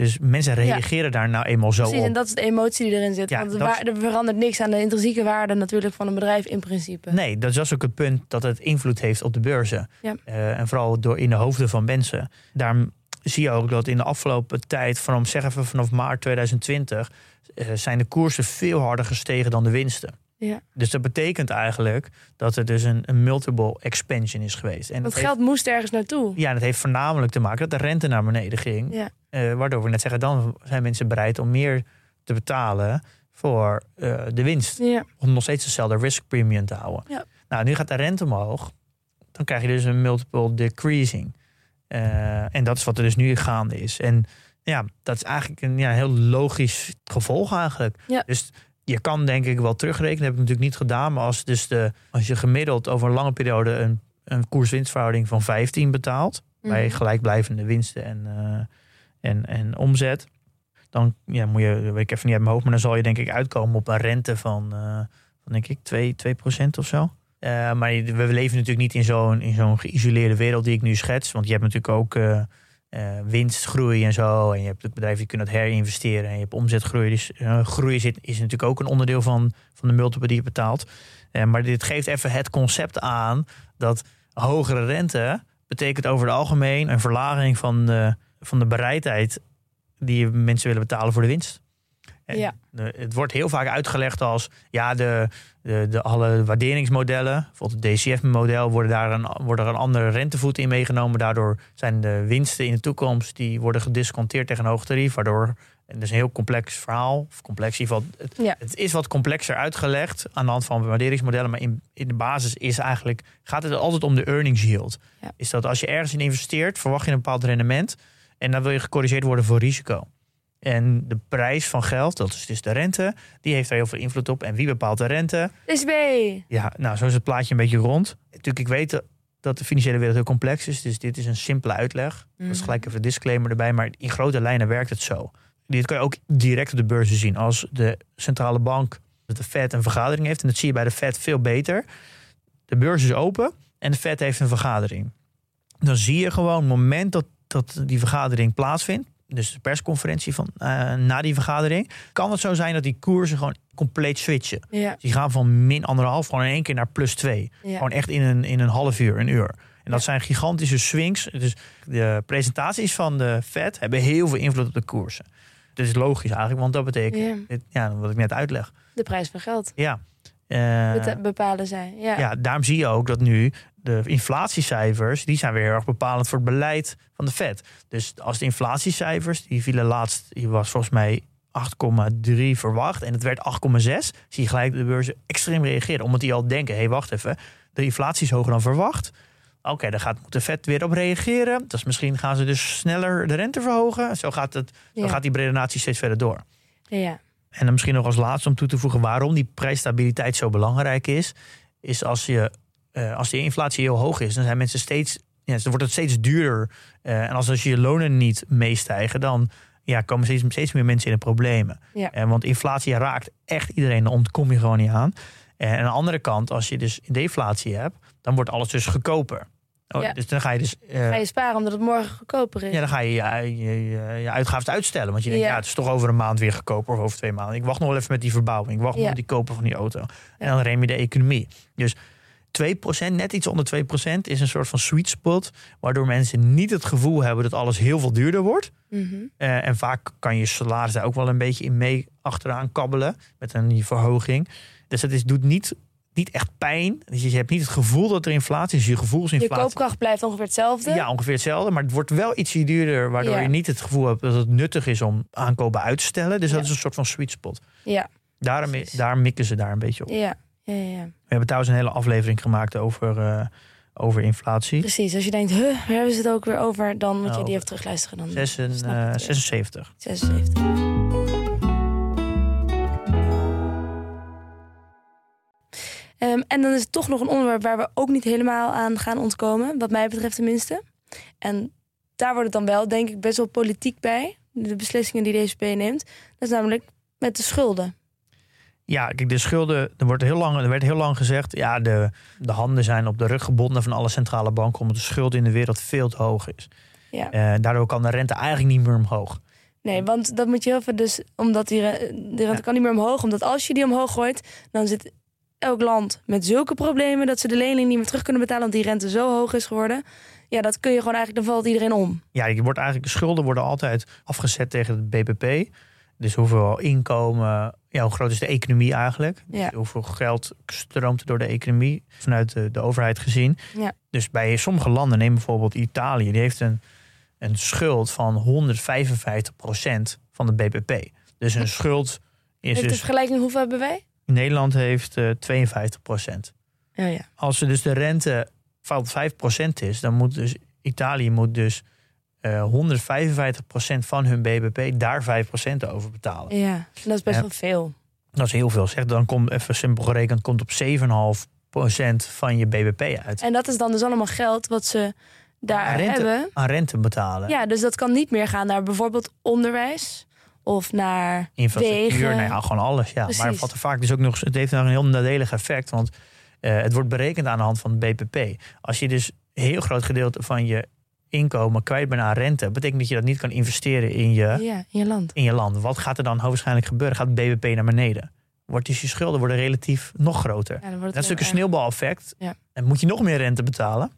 Dus mensen reageren daar nou eenmaal zo Precies, op. en dat is de emotie die erin zit. Ja, Want dat- er verandert niks aan de intrinsieke waarde natuurlijk van een bedrijf in principe. Nee, dat is ook het punt dat het invloed heeft op de beurzen. Ja. Eh, en vooral door in de hoofden van mensen. Daarom zie je ook dat in de afgelopen tijd, vanaf, zeggen we vanaf maart 2020, eh, zijn de koersen veel harder gestegen dan de winsten. Ja. Dus dat betekent eigenlijk dat er dus een, een multiple expansion is geweest. En dat heeft- geld moest ergens naartoe. Ja, dat heeft voornamelijk te maken dat de rente naar beneden ging. Ja. Eh, waardoor we net zeggen, dan zijn mensen bereid om meer te betalen voor eh, de winst. Ja. Om nog steeds dezelfde risk premium te houden. Ja. Nou, nu gaat de rente omhoog. Dan krijg je dus een multiple decreasing. Eh, en dat is wat er dus nu gaande is. En ja, dat is eigenlijk een ja, heel logisch gevolg eigenlijk. Ja. Dus je kan denk ik wel terugrekenen. Dat heb ik natuurlijk niet gedaan. Maar als, dus de, als je gemiddeld over een lange periode een, een koers-winstverhouding van 15 betaalt. Bij Mhm. gelijkblijvende winsten en, en, en omzet. Dan ja, moet je, weet ik even niet uit mijn hoofd, maar dan zal je denk ik uitkomen op een rente van, eh, van denk ik 2, 2 of zo. Eh, maar we leven natuurlijk niet in zo'n, in zo'n geïsoleerde wereld die ik nu schets. Want je hebt natuurlijk ook eh, winstgroei en zo. En je hebt bedrijf die kunnen het herinvesteren. En je hebt omzetgroei. Dus groei zit, is natuurlijk ook een onderdeel van, van de multiple die je betaalt. Maar dit geeft even het concept aan dat hogere rente betekent over het algemeen een verlaging van de, van de bereidheid die mensen willen betalen voor de winst. En Ja. de- het wordt heel vaak uitgelegd als ja, de, de, de alle waarderingsmodellen, bijvoorbeeld het DCF-model, worden daar een, wordt er een andere rentevoet in meegenomen. Daardoor zijn de winsten in de toekomst die worden gedisconteerd tegen een hoog tarief, waardoor en dat is een heel complex verhaal, of complex. Het, Ja. het is wat complexer uitgelegd aan de hand van waarderingsmodellen, maar in, in de basis is eigenlijk gaat het altijd om de earnings yield. Ja. Is dat als je ergens in investeert, verwacht je een bepaald rendement en dan wil je gecorrigeerd worden voor risico. En de prijs van geld, dat is dus de rente, die heeft daar heel veel invloed op. En wie bepaalt de rente? SB. Ja, nou, zo is het plaatje een beetje rond. Natuurlijk, ik weet dat- de financiële wereld heel complex is. Dus dit is een simpele uitleg. Dat is Mhm. gelijk even een disclaimer erbij. Maar in grote lijnen werkt het zo. Dit kan je ook direct op de beurzen zien. Als de centrale bank, de Fed, een vergadering heeft. En dat zie je bij de Fed veel beter. De beurs is open en de Fed heeft een vergadering. Dan zie je gewoon het moment dat, dat die vergadering plaatsvindt. Dus de persconferentie van, eh, na die vergadering. Kan het zo zijn dat die koersen gewoon compleet switchen. Ja. Die gaan van min anderhalf gewoon in één keer naar plus twee. Ja. Gewoon echt in een, in een half uur, een uur. En dat zijn gigantische swings. Dus de presentaties van de Fed hebben heel veel invloed op de koersen. Dat is logisch eigenlijk, want dat betekent, Ja. wat ik net uitleg. De prijs van geld Ja. Eh, bepalen zij. Ja. ja, daarom zie je ook dat nu de inflatiecijfers, die zijn weer heel erg bepalend voor het beleid van de Fed. Dus als de inflatiecijfers, die vielen laatst, die was volgens mij 8,3 verwacht en het werd 8,6, zie je gelijk de beurzen extreem reageren. Omdat die al denken, hé hey, wacht even, de inflatie is hoger dan verwacht. Oké, dan gaat moet de Fed weer op reageren. Dus misschien gaan ze dus sneller de rente verhogen. Zo gaat, het, zo Ja. gaat die redenatie steeds verder door. Ja. En dan misschien nog als laatste om toe te voegen waarom die prijsstabiliteit zo belangrijk is. Is als, je, eh, als die inflatie heel hoog is, dan zijn mensen steeds, ja, dan wordt het steeds duurder. Eh, en als, als je lonen niet meestijgen, dan ja, komen steeds, steeds meer mensen in de problemen. Ja. Eh, want inflatie raakt echt iedereen, daar ontkom je gewoon niet aan. En aan de andere kant, als je dus deflatie hebt, dan wordt alles dus goedkoper. Oh, Ja. Dus dan ga je dus. eh, Ga je sparen omdat het morgen goedkoper is. ja, dan ga je je, je, je, je uitgaven uitstellen. Want je denkt, Ja. ja. het is toch over een maand weer goedkoper of over twee maanden. Ik wacht nog wel even met die verbouwing. Ik wacht nog met die kopen van die auto. En dan rem je de economie. Dus 2%, net iets onder 2%, is een soort van sweet spot. Waardoor mensen niet het gevoel hebben dat alles heel veel duurder wordt. Mhm. Eh, en vaak kan je salaris daar ook wel een beetje in mee achteraan kabbelen. Met een verhoging. Dus het is, doet niet, niet echt pijn. Dus je hebt niet het gevoel dat er inflatie is. Je Je gevoelsinflatie. koopkracht blijft ongeveer hetzelfde. Ja, ongeveer hetzelfde. Maar het wordt wel ietsje duurder. Waardoor Ja. je niet het gevoel hebt dat het nuttig is om aankopen uit te stellen. Dus dat is een soort van sweet spot. Ja. Daarom, daar mikken ze daar een beetje op. Ja. Ja, ja, ja. We hebben trouwens een hele aflevering gemaakt over, eh, over inflatie. Precies. Als je denkt, huh, waar hebben ze het ook weer over? Dan moet je Nou, die even terugluisteren. Dan Zes en, snap ik eh, het weer. 76. 76. Ehm, en dan is het toch nog een onderwerp waar we ook niet helemaal aan gaan ontkomen, wat mij betreft tenminste. En daar wordt het dan wel, denk ik, best wel politiek bij, de beslissingen die de ECB neemt. Dat is namelijk met de schulden. Ja, kijk, de schulden, er, wordt heel lang, er werd heel lang gezegd, ja, de, de handen zijn op de rug gebonden van alle centrale banken, omdat de schuld in de wereld veel te hoog is. Ja. Eh, daardoor kan de rente eigenlijk niet meer omhoog. Nee, want dat moet je heel veel dus, omdat die de rente Ja. kan niet meer omhoog, omdat als je die omhoog gooit, dan zit elk land met zulke problemen dat ze de lening niet meer terug kunnen betalen, want die rente zo hoog is geworden. Ja, dat kun je gewoon eigenlijk, dan valt iedereen om. Ja, je wordt eigenlijk, de schulden worden altijd afgezet tegen het BBP. Dus hoeveel inkomen, ja, hoe groot is de economie eigenlijk? Dus Ja. hoeveel geld stroomt er door de economie vanuit de, de overheid gezien? Ja. Dus bij sommige landen, neem bijvoorbeeld Italië, die heeft een, een schuld van 155% van de BBP. Dus een schuld is Heeft de dus. vergelijking, hoeveel hebben wij? Nederland heeft eh 52 Ja, ja. Als er dus de rente van 5% is, dan moet dus Italië moet dus eh 155% van hun BBP daar 5% over betalen. Ja, en dat is best wel veel. Dat is heel veel. Zeg, dan komt even simpel gerekend komt op 7,5% van je BBP uit. En dat is dan dus allemaal geld wat ze daar Aan rente. hebben. Aan rente betalen. Ja, dus dat kan niet meer gaan naar bijvoorbeeld onderwijs of naar Infrastructuur, wegen. nou ja, gewoon alles. Ja. Precies. Maar wat er vaak dus ook nog, het heeft nog een heel nadelig effect, want eh, het wordt berekend aan de hand van het BBP. Als je dus een heel groot gedeelte van je inkomen kwijt bent aan rente, betekent dat je dat niet kan investeren in je, Ja, in je land. in je land. Wat gaat er dan hoogstwaarschijnlijk gebeuren? Gaat het BBP naar beneden? Wordt dus je schulden worden relatief nog groter? Ja, Dat is het natuurlijk een sneeuwbaleffect. Ja. En moet je nog meer rente betalen?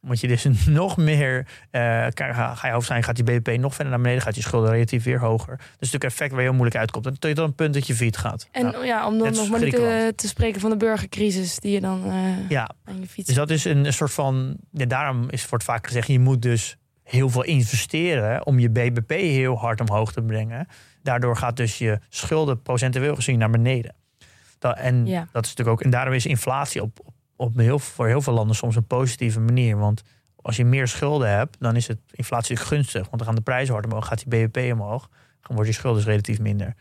Moet je dus nog meer. eh, ga, je hoofdzijn, gaat die BBP nog verder naar beneden, gaat je schulden relatief weer hoger. Dat is natuurlijk een effect waar je heel moeilijk uitkomt. En tot een punt dat je fiets gaat. En Nou, ja, om dan nog maar niet te, te spreken van de burgercrisis die je dan eh, ja, aan je fiets dus dat is een, een soort van. Ja, daarom is, wordt vaak gezegd: je moet dus heel veel investeren om je BBP heel hard omhoog te brengen. Daardoor gaat dus je schulden procentueel gezien naar beneden. Dat, en Ja. dat is natuurlijk ook. En daarom is inflatie op, op, op heel, voor heel veel landen soms een positieve manier. Want als je meer schulden hebt, dan is het inflatie gunstig. Want dan gaan de prijzen hard omhoog, gaat die BBP omhoog. Dan wordt je schulden dus relatief minder.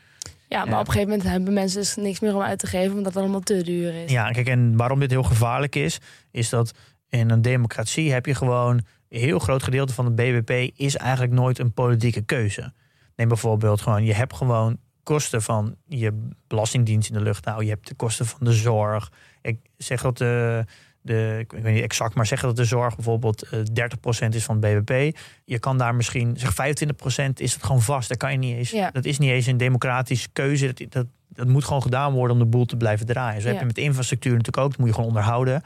Ja, maar op een gegeven moment hebben mensen dus niks meer om uit te geven, omdat het allemaal te duur is. Ja, kijk, en waarom dit heel gevaarlijk is, is dat in een democratie heb je gewoon een heel groot gedeelte van het BBP is eigenlijk nooit een politieke keuze. Neem bijvoorbeeld gewoon, je hebt gewoon kosten van je belastingdienst in de lucht houden. Je hebt de kosten van de zorg. Ik zeg dat de, de ik weet niet exact, maar zeg dat de zorg bijvoorbeeld eh, 30% is van het BBP. Je kan daar misschien, zeg 25% is het gewoon vast. Dat kan je niet eens. Ja. Dat is niet eens een democratische keuze. Dat, dat, dat moet gewoon gedaan worden om de boel te blijven draaien. Zo heb je met infrastructuur natuurlijk ook. Dat moet je gewoon onderhouden.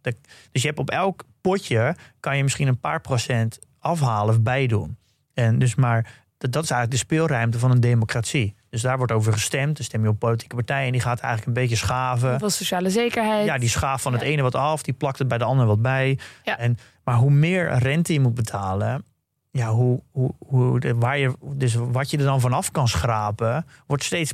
Dat, dus je hebt op elk potje kan je misschien een paar procent afhalen of bijdoen. En dus maar dat, dat is eigenlijk de speelruimte van een democratie. Dus daar wordt over gestemd. Dan stem je op politieke partijen en die gaat eigenlijk een beetje schaven. Hoeveel sociale zekerheid. Ja, die schaaf van het ene wat af, die plakt het bij de ander wat bij. Ja. En, maar hoe meer rente je moet betalen, ja, hoe, hoe, hoe waar je, dus wat je er dan vanaf kan schrapen, wordt steeds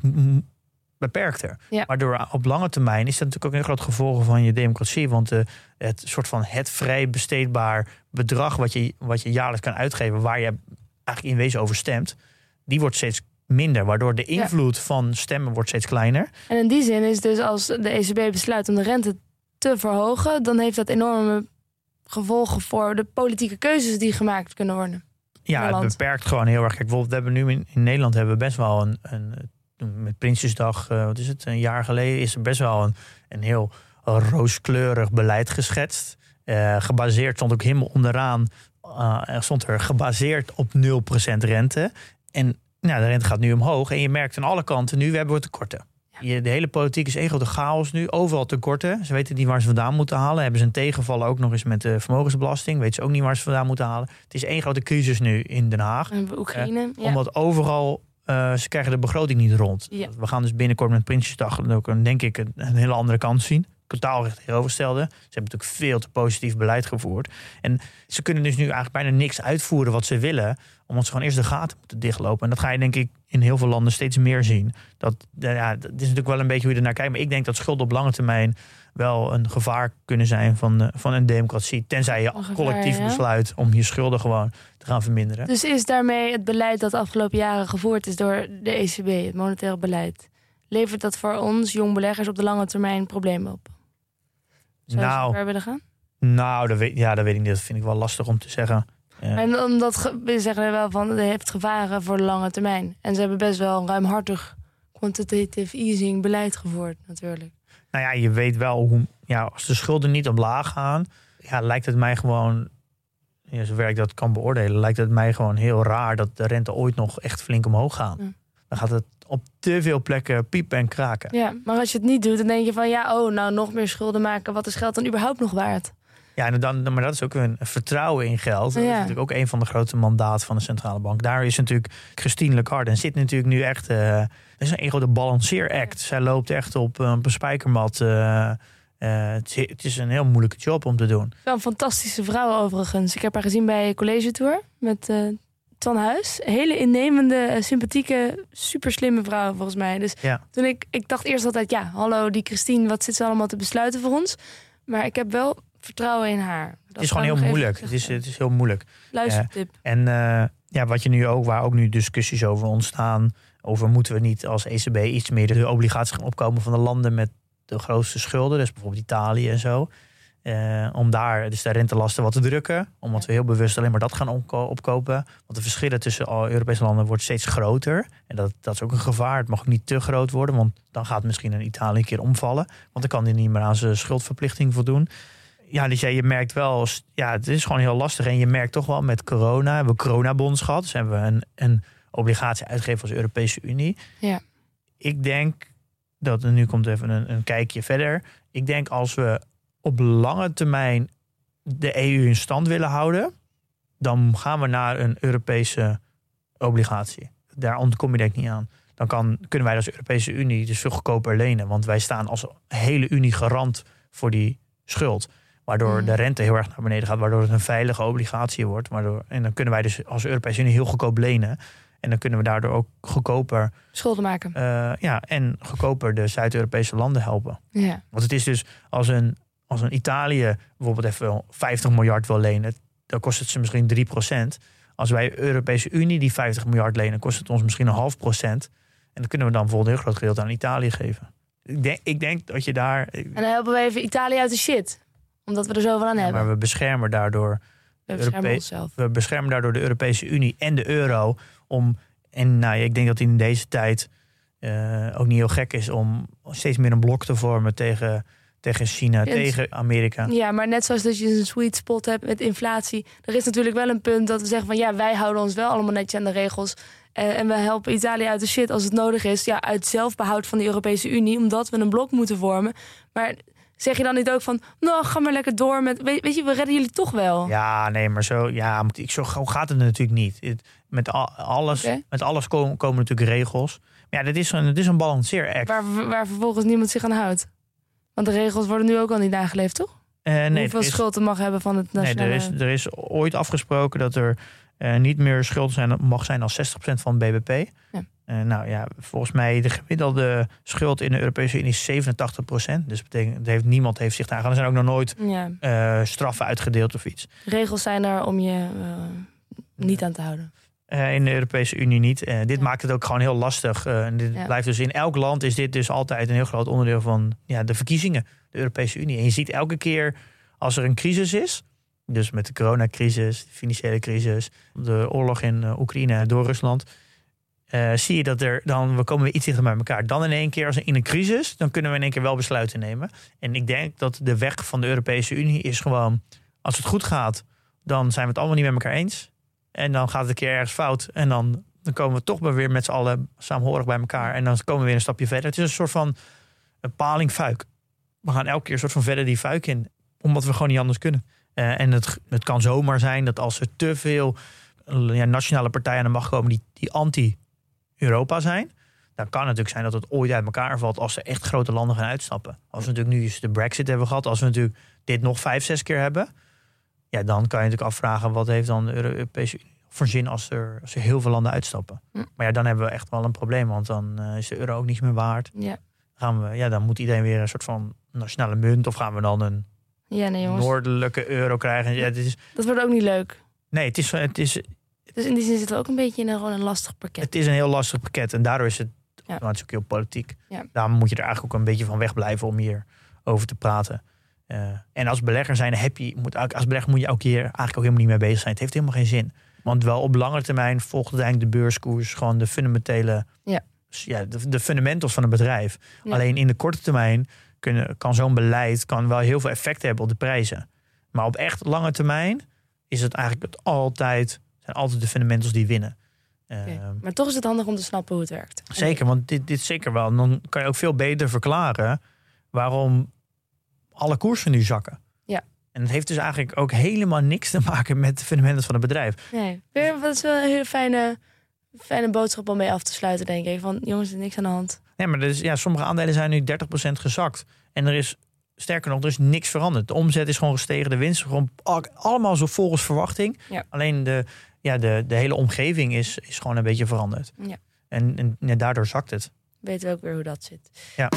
beperkter. Ja. Waardoor op lange termijn is dat natuurlijk ook een groot gevolg van je democratie. Want eh, het soort van het vrij besteedbaar bedrag wat je, wat je jaarlijks kan uitgeven, waar je eigenlijk in wezen over stemt, die wordt steeds minder. Waardoor de Ja. invloed van stemmen wordt steeds kleiner. En in die zin is dus als de ECB besluit om de rente te verhogen, dan heeft dat enorme gevolgen voor de politieke keuzes die gemaakt kunnen worden. Ja, het beperkt gewoon heel erg. Kijk, bijvoorbeeld, we hebben nu in, in Nederland hebben we best wel een, een met Prinsjesdag, eh, wat is het, een jaar geleden, is er best wel een, een heel rooskleurig beleid geschetst. Eh, gebaseerd, stond ook helemaal onderaan, eh, er stond er gebaseerd op 0% rente. En nou, de rente gaat nu omhoog. En je merkt aan alle kanten nu, we hebben we tekorten. Je, de hele politiek is één grote chaos nu. Overal tekorten. Ze weten niet waar ze vandaan moeten halen. Hebben ze een tegenvallen ook nog eens met de vermogensbelasting. Weten ze ook niet waar ze vandaan moeten halen. Het is één grote crisis nu in Den Haag. En Oekraïne. ja. Omdat overal, eh, ze krijgen de begroting niet rond. Ja. We gaan dus binnenkort met Prinsjesdag ook een, denk ik een, een hele andere kant zien. Totaal tegenovergestelde. Ze hebben natuurlijk veel te positief beleid gevoerd. En ze kunnen dus nu eigenlijk bijna niks uitvoeren wat ze willen. Omdat ze gewoon eerst de gaten moeten dichtlopen. En dat ga je denk ik in heel veel landen steeds meer zien. Dat, ja, dat is natuurlijk wel een beetje hoe je ernaar kijkt. Maar ik denk dat schulden op lange termijn wel een gevaar kunnen zijn van, eh, van een democratie. Tenzij je gevaar, collectief ja. besluit om je schulden gewoon te gaan verminderen. Dus is daarmee het beleid dat de afgelopen jaren gevoerd is door de ECB, het monetaire beleid, levert dat voor ons, jong beleggers, op de lange termijn problemen op? Zou Nou, ver willen gaan? Nou, dat weet, ja, dat weet ik niet. Dat vind ik wel lastig om te zeggen. Ja. En omdat we zeggen wel van, het heeft gevaren voor de lange termijn. En ze hebben best wel een ruimhartig quantitative easing beleid gevoerd, natuurlijk. Nou ja, je weet wel hoe. Ja, als de schulden niet omlaag gaan, ja, lijkt het mij gewoon. Ja, zover ik dat kan beoordelen, lijkt het mij gewoon heel raar dat de rente ooit nog echt flink omhoog gaat. Ja. Dan gaat het op te veel plekken piepen en kraken. Ja, maar als je het niet doet, dan denk je van, ja, oh, nou nog meer schulden maken. Wat is geld dan überhaupt nog waard? Ja, en dan, maar dat is ook een vertrouwen in geld. Dat is natuurlijk ook een van de grote mandaten van de centrale bank. Daar is natuurlijk Christine Lagarde en zit natuurlijk nu echt. eh dat is een grote balanceeract. Zij loopt echt op, eh, een spijkermat. eh, het, is, het is een heel moeilijke job om te doen. Wel een fantastische vrouw overigens. Ik heb haar gezien bij College Tour met eh Twan Huis. Hele innemende, eh, sympathieke, super slimme vrouw volgens mij. Dus Ja. toen ik, ik dacht eerst altijd, ja, hallo die Christine, wat zit ze allemaal te besluiten voor ons? Maar ik heb wel vertrouwen in haar. Dat Het is gewoon heel moeilijk. Het is, het is heel moeilijk. Luistertip. En eh, ja, wat je nu ook, waar ook nu discussies over ontstaan. Over moeten we niet als ECB iets meer de obligaties gaan opkomen van de landen met de grootste schulden. Dus bijvoorbeeld Italië en zo. Eh, om daar dus de rentelasten wat te drukken. Omdat we heel bewust alleen maar dat gaan opko- opkopen. Want de verschillen tussen alle Europese landen wordt steeds groter. En dat, dat is ook een gevaar. Het mag ook niet te groot worden. Want dan gaat misschien een Italië een keer omvallen. Want dan kan hij niet meer aan zijn schuldverplichting voldoen. ja, dus ja, je merkt wel, ja, het is gewoon heel lastig. En je merkt toch wel met corona, hebben we coronabonds gehad. Dus hebben we een, een obligatie uitgegeven als Europese Unie. Ja. Ik denk dat, en nu komt even een, een kijkje verder. Ik denk als we op lange termijn de EU in stand willen houden, dan gaan we naar een Europese obligatie. Daar ontkom je denk ik niet aan. Dan kan, kunnen wij als Europese Unie dus veel goedkoper lenen. Want wij staan als hele Unie garant voor die schuld. Waardoor Mm. de rente heel erg naar beneden gaat. Waardoor het een veilige obligatie wordt. Waardoor, en dan kunnen wij dus als Europese Unie heel goedkoop lenen. En dan kunnen we daardoor ook goedkoper, Schulden maken. eh, ja, en goedkoper de Zuid-Europese landen helpen. Ja. Want het is dus als een, als een Italië bijvoorbeeld even 50 miljard wil lenen, dan kost het ze misschien 3% Als wij Europese Unie die 50 miljard lenen, kost het ons misschien een half procent. En dan kunnen we dan bijvoorbeeld een heel groot gedeelte aan Italië geven. Ik denk, ik denk dat je daar. En dan helpen we even Italië uit de shit. Omdat we er zoveel aan hebben. maar we beschermen daardoor. we beschermen onszelf. We beschermen daardoor de Europese Unie en de euro. Om, en nou, ja, ik denk dat in deze tijd eh, ook niet heel gek is om steeds meer een blok te vormen tegen, tegen China, En- tegen Amerika. Ja, maar net zoals dat je een sweet spot hebt met inflatie. Er is natuurlijk wel een punt dat we zeggen van ja, wij houden ons wel allemaal netjes aan de regels. Eh, en we helpen Italië uit de shit als het nodig is. Ja, uit zelfbehoud van de Europese Unie, omdat we een blok moeten vormen. Maar zeg je dan niet ook van, nou, ga maar lekker door met. Weet, weet je, we redden jullie toch wel. Ja, nee, maar zo, ja, ik, zo gauw gaat het natuurlijk niet. Met, al, alles, met alles komen, komen natuurlijk regels. Maar ja, dit is een, het is een balanceeract. Waar, waar vervolgens niemand zich aan houdt. Want de regels worden nu ook al niet nageleefd, toch? Eh, nee, Hoeveel is, schuld er mag hebben van het nee nationale... er, is, er is ooit afgesproken dat er eh, niet meer schuld zijn, mag zijn als 60% van het BBP. Ja. Eh, nou ja, volgens mij de gemiddelde schuld in de Europese Unie is 87%. Dus betekent, heeft, niemand heeft zich daar aan. Er zijn ook nog nooit Ja, straffen uitgedeeld of iets. regels zijn er om je niet aan te houden. Eh, in de Europese Unie niet. Eh, dit Ja. maakt het ook gewoon heel lastig. Eh, en dit Ja. blijft dus in elk land is dit dus altijd een heel groot onderdeel van ja, de verkiezingen, de Europese Unie. En je ziet elke keer als er een crisis is, dus met de coronacrisis, de financiële crisis, de oorlog in Oekraïne door Rusland, zie je dat er dan we komen weer iets dichter bij elkaar. Dan in één keer als in een crisis, dan kunnen we in één keer wel besluiten nemen. En ik denk dat de weg van de Europese Unie is gewoon, als het goed gaat, dan zijn we het allemaal niet met elkaar eens. En dan gaat het een keer ergens fout. En dan, dan komen we toch maar weer met z'n allen saamhorig bij elkaar. En dan komen we weer een stapje verder. Het is een soort van een paling-fuik. We gaan elke keer een soort van verder die fuik in. Omdat we gewoon niet anders kunnen. Eh, en het, het kan zomaar zijn dat als er te veel eh, ja, nationale partijen aan de macht komen die, die anti-Europa zijn. Dan kan het natuurlijk zijn dat het ooit uit elkaar valt als er echt grote landen gaan uitstappen. Als we natuurlijk nu de brexit hebben gehad. Als we natuurlijk dit nog vijf, zes keer hebben. Ja, dan kan je natuurlijk afvragen wat heeft dan de Europese Unie voor zin als er, als er heel veel landen uitstappen. Hm. Maar ja, dan hebben we echt wel een probleem. Want dan eh, is de euro ook niets meer waard. Ja, Gaan we, ja, dan moet iedereen weer een soort van nationale munt. Of gaan we dan een ja nee jongens. noordelijke euro krijgen. Ja, het is, Dat wordt ook niet leuk. nee, het is, het, is, Dus in die zin zitten we ook een beetje in een, gewoon een lastig pakket. het is een heel lastig pakket. En daardoor is het, Ja. nou, het is ook heel politiek. Ja. Daarom moet je er eigenlijk ook een beetje van wegblijven om hier over te praten. Eh, en als belegger zijn, heb je, moet, als belegger moet je ook hier eigenlijk ook helemaal niet mee bezig zijn. Het heeft helemaal geen zin. Want wel op lange termijn volgt uiteindelijk de beurskoers gewoon de fundamentele, Ja. ja, de, de fundamentals van een bedrijf. Ja. Alleen in de korte termijn kunnen, kan zo'n beleid kan wel heel veel effect hebben op de prijzen. Maar op echt lange termijn is het eigenlijk het altijd, zijn altijd de fundamentals die winnen. Ehm, Maar toch is het handig om te snappen hoe het werkt. Zeker, want dit, dit zeker wel. En dan kan je ook veel beter verklaren waarom alle koersen nu zakken. Ja. En het heeft dus eigenlijk ook helemaal niks te maken met de fundamenten van het bedrijf. Nee, weer, dat is wel een hele fijne, fijne boodschap om mee af te sluiten, denk ik. Van jongens, er is niks aan de hand. Nee, maar dus, ja, sommige aandelen zijn nu 30% gezakt. En er is, sterker nog, er is niks veranderd. De omzet is gewoon gestegen, de winst is gewoon al- allemaal zo volgens verwachting. Ja. Alleen de, ja, de, de hele omgeving is, is gewoon een beetje veranderd. Ja. En, en ja, daardoor zakt het. Weten we ook weer hoe dat zit. Ja.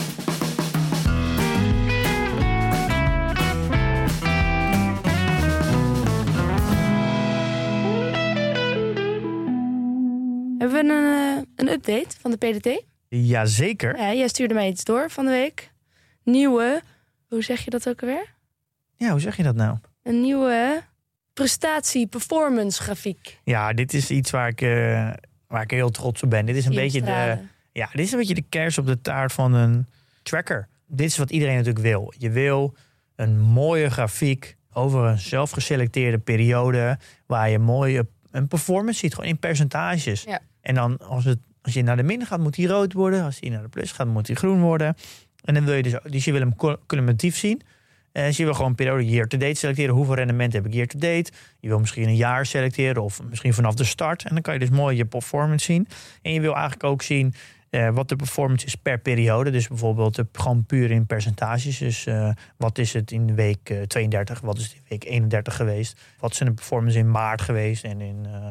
Hebben we een, eh, een update van de PDT? Jazeker. Ja, jij stuurde mij iets door van de week. Nieuwe, hoe zeg je dat ook alweer? Ja, hoe zeg je dat nou? Een nieuwe prestatie-performance grafiek. Ja, dit is iets waar ik, eh, waar ik heel trots op ben. Dit is een beetje de, ja, dit is een beetje de kers op de taart van een tracker. Dit is wat iedereen natuurlijk wil. Je wil een mooie grafiek over een zelfgeselecteerde periode. Waar je mooie een performance ziet, gewoon in percentages. Ja. En dan als, het, als je naar de min gaat, moet die rood worden. Als je naar de plus gaat, moet die groen worden. En dan wil je dus, dus je wil hem cumulatief zien. En dus je wil gewoon periode year-to-date selecteren. Hoeveel rendement heb ik year-to-date? Je wil misschien een jaar selecteren of misschien vanaf de start. En dan kan je dus mooi je performance zien. En je wil eigenlijk ook zien eh, wat de performance is per periode. Dus bijvoorbeeld eh, gewoon puur in percentages. Dus eh, wat is het in week eh, 32? Wat is het in week 31 geweest? Wat is de performance in maart geweest? En in, eh,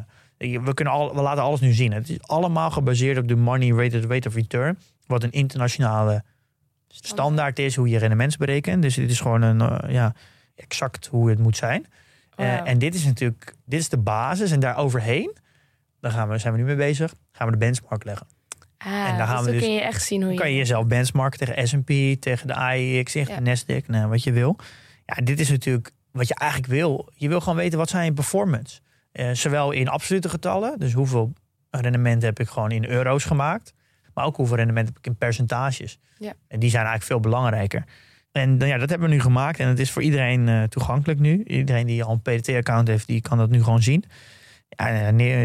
we, kunnen al, we laten alles nu zien. Het is allemaal gebaseerd op de money rated rate of return. Wat een internationale standaard is hoe je rendements berekent. Dus dit is gewoon een, eh, ja, exact hoe het moet zijn. Eh, Wauw. en dit is natuurlijk dit is de basis. En daar overheen, daar gaan we, zijn we nu mee bezig, gaan we de benchmark leggen. Ah, En daar gaan dus we dan dus- kun je echt zien hoe je... kan je jezelf benchmarken tegen S&P, tegen de AEX, tegen Ja. de Nasdaq, nou, wat je wil. Ja, dit is natuurlijk wat je eigenlijk wil. Je wil gewoon weten wat zijn je performance. Eh, zowel in absolute getallen, dus hoeveel rendement heb ik gewoon in euro's gemaakt. Maar ook hoeveel rendement heb ik in percentages. Ja. En die zijn eigenlijk veel belangrijker. En dan, ja, dat hebben we nu gemaakt en het is voor iedereen eh, toegankelijk nu. Iedereen die al een PDT-account heeft, die kan dat nu gewoon zien. Ja, eh, nee,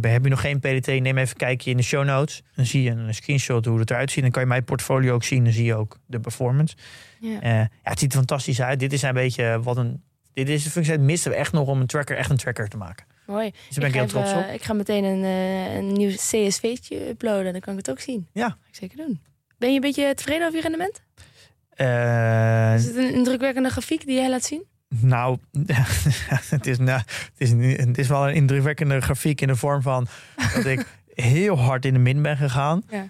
heb je nog geen PDT, neem even een kijkje in de show notes. Dan zie je een screenshot hoe het eruit ziet. Dan kan je mijn portfolio ook zien. Dan zie je ook de performance. Ja. Ja, het ziet er fantastisch uit. Dit is een beetje wat een... Dit is de functie, het misten we echt nog om een tracker echt een tracker te maken. Mooi. Dus daar ben ik, heel ga trots op. Ik ga meteen een, eh, een nieuw CSV'tje uploaden. Dan kan ik het ook zien. Ja. Ga ik zeker doen. Ben je een beetje tevreden over je rendement? Eh, Is het een indrukwekkende grafiek die jij laat zien? Nou, het is, nou, het, is, het is wel een indrukwekkende grafiek in de vorm van dat ik heel hard in de min ben gegaan Ja.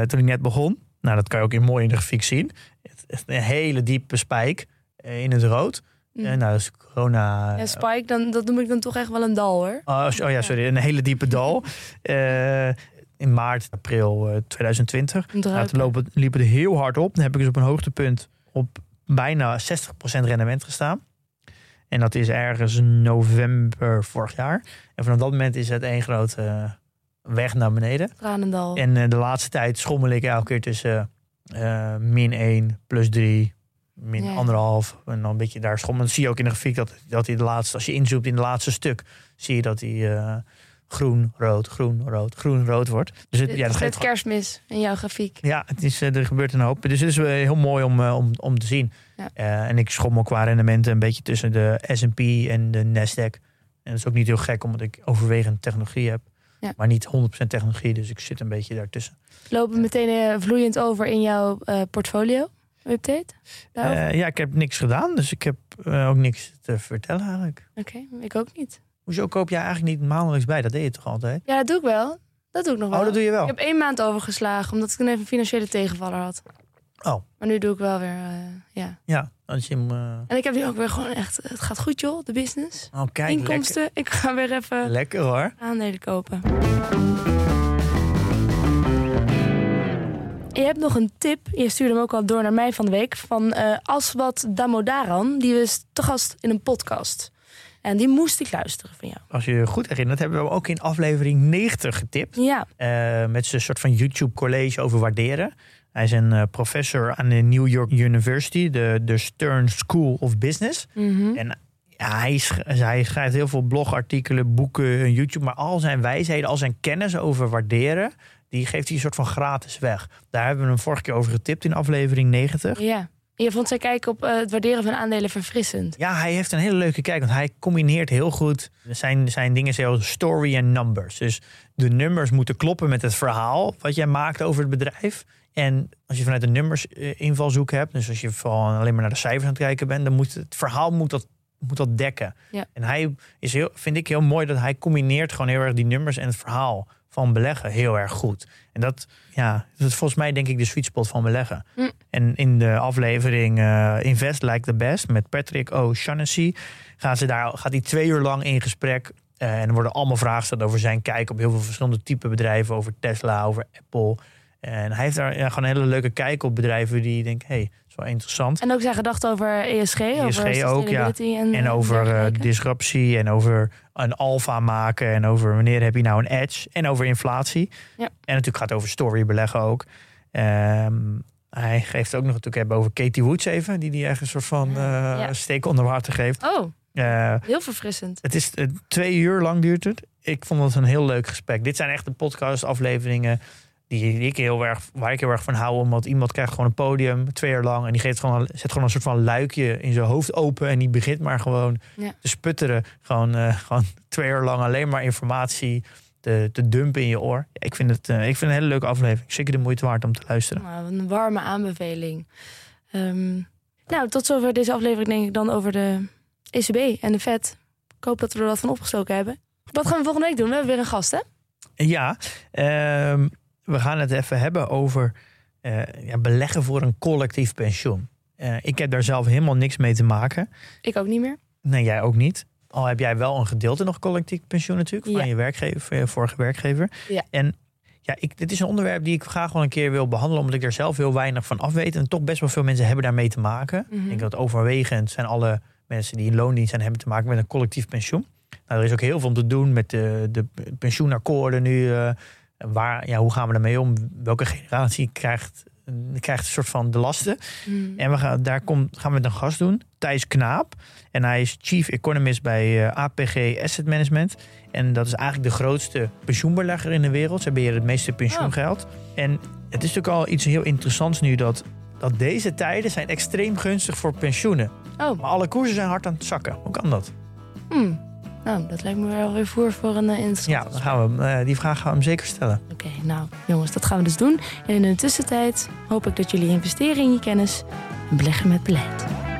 eh, toen ik net begon. Nou, dat kan je ook in mooi in de grafiek zien. Het een hele diepe spijk in het rood. Mm. En nou, corona. Ja, Spike, dan, dat noem ik dan toch echt wel een dal hoor. Oh, oh ja, sorry, een hele diepe dal. Eh, in maart, april eh, 2020. Een Nou, toen lopen, liep het heel hard op. Dan heb ik dus op een hoogtepunt op bijna 60% rendement gestaan. En dat is ergens november vorig jaar. En vanaf dat moment is het één grote eh, weg naar beneden. Tranendal. En eh, de laatste tijd schommel ik elke keer tussen eh, min 1, plus 3, min anderhalf. En dan een beetje daar schommelen. Dan zie je ook in de grafiek dat, dat hij de laatste, als je inzoomt in het laatste stuk, zie je dat hij eh, groen, rood, groen, rood, groen, rood wordt. Dus het, Het ja, dat geeft net kerstmis in jouw grafiek. ja, het is, eh, er gebeurt een hoop. Dus het is wel heel mooi om, eh, om, om te zien. Ja. Eh, en ik schommel qua rendementen een beetje tussen de S&P en de Nasdaq. En dat is ook niet heel gek, omdat ik overwegend technologie heb. Ja. Maar niet 100% technologie, dus ik zit een beetje daartussen. Lopen meteen eh, vloeiend over in jouw eh, portfolio update? Eh, ja, ik heb niks gedaan, dus ik heb eh, ook niks te vertellen eigenlijk. Oké, ik ook niet. Hoezo koop jij eigenlijk niet maandelijks bij? Dat deed je toch altijd? Ja, dat doe ik wel. Dat doe ik nog wel. Oh, dat doe je wel? Ik heb één maand overgeslagen, omdat ik toen even een financiële tegenvaller had. Oh. Maar nu doe ik wel weer, eh, ja. Ja, als je hem... En ik heb nu ook weer gewoon echt, het gaat goed joh, de business. Oh, kijk, Inkomsten, ik ga weer even lekker hoor. aandelen kopen. Je hebt nog een tip, je stuurde hem ook al door naar mij van de week, van eh Aswat Damodaran. Die was te gast in een podcast. En die moest ik luisteren van jou. Als je je goed herinnert, hebben we hem ook in aflevering 90 getipt. Ja, Eh, met zijn soort van YouTube college over waarderen. Hij is een eh, professor aan de New York University, de, de Stern School of Business. mhm. En ja, hij, sch- hij schrijft heel veel blogartikelen, boeken, YouTube. Maar al zijn wijsheden, al zijn kennis over waarderen, die geeft hij een soort van gratis weg. Daar hebben we hem vorige keer over getipt in aflevering 90. ja. Je vond zijn kijk op eh, het waarderen van aandelen verfrissend. Ja, hij heeft een hele leuke kijk, want hij combineert heel goed. Zijn, zijn dingen heel story en numbers. Dus de nummers moeten kloppen met het verhaal wat jij maakt over het bedrijf. En als je vanuit de nummers eh, invalshoek hebt, dus als je vooral alleen maar naar de cijfers aan het kijken bent, dan moet het verhaal moet dat, moet dat dekken. Ja. En hij is heel, vind ik heel mooi dat hij combineert gewoon heel erg die nummers en het verhaal van beleggen heel erg goed. En dat, ja, dat is volgens mij denk ik de sweet spot van beleggen. Hm. En in de aflevering eh, Invest Like the Best met Patrick O'Shaughnessy gaan ze daar, gaat hij twee uur lang in gesprek. Eh, en er worden allemaal vragen gesteld over zijn kijk op heel veel verschillende type bedrijven. Over Tesla, over Apple. En hij heeft daar ja, gewoon een hele leuke kijk op bedrijven die hé, hey, is wel interessant. En ook zijn gedachten over ESG, over ESG ook, ja. En, En over eh, disruptie en over een alfa maken en over wanneer heb je nou een edge en over inflatie. Ja. En natuurlijk gaat het over story beleggen ook. Ehm, Hij geeft ook nog natuurlijk hebben over Katie Woods even, die die een soort van Ja. steek onder water geeft. Oh, Eh, heel verfrissend. het is twee uur lang duurt het. Ik vond het een heel leuk gesprek. Dit zijn echt de podcast afleveringen die ik heel erg, waar ik heel erg van hou. Omdat iemand krijgt gewoon een podium twee uur lang. En die geeft gewoon, zet gewoon een soort van luikje in zijn hoofd open. En die begint maar gewoon Ja. te sputteren. Gewoon, eh, gewoon twee uur lang alleen maar informatie te, te dumpen in je oor. Ik, vind het, eh, ik vind het een hele leuke aflevering. Zeker de moeite waard om te luisteren. Nou, een warme aanbeveling. Ehm, nou, tot zover deze aflevering denk ik dan over de ECB en de Fed. Ik hoop dat we er wat van opgestoken hebben. Wat gaan we volgende week doen? We hebben weer een gast, hè? Ja, ehm, we gaan het even hebben over eh, ja, beleggen voor een collectief pensioen. Eh, ik heb daar zelf helemaal niks mee te maken. Ik ook niet meer. Nee, jij ook niet. Al heb jij wel een gedeelte nog collectief pensioen natuurlijk van Ja. je werkgever, van je vorige werkgever. Ja. En ja, ik, dit is een onderwerp die ik graag wel een keer wil behandelen, omdat ik er zelf heel weinig van af weet. En toch best wel veel mensen hebben daarmee te maken. Mhm. Ik denk dat overwegend zijn alle mensen die in loondienst zijn, hebben te maken met een collectief pensioen. Nou, er is ook heel veel om te doen met de, de pensioenakkoorden nu. eh, waar, ja, hoe gaan we ermee om? Welke generatie krijgt, krijgt een soort van de lasten? Hmm. En we gaan, daar kom, gaan we met een gast doen, Thijs Knaap. En hij is chief economist bij eh, APG Asset Management. En dat is eigenlijk de grootste pensioenbelegger in de wereld. Ze beheren het meeste pensioengeld. En het is natuurlijk al iets heel interessants nu dat, dat deze tijden zijn extreem gunstig voor pensioenen. Oh, Maar alle koersen zijn hard aan het zakken. Hoe kan dat? hmm. Nou, dat lijkt me wel weer voer voor een uh, interessant Ja, dan gaan we, eh, die vraag gaan we hem zeker stellen. Oké, nou jongens, dat gaan we dus doen. En in de tussentijd hoop ik dat jullie investeren in je kennis en beleggen met beleid.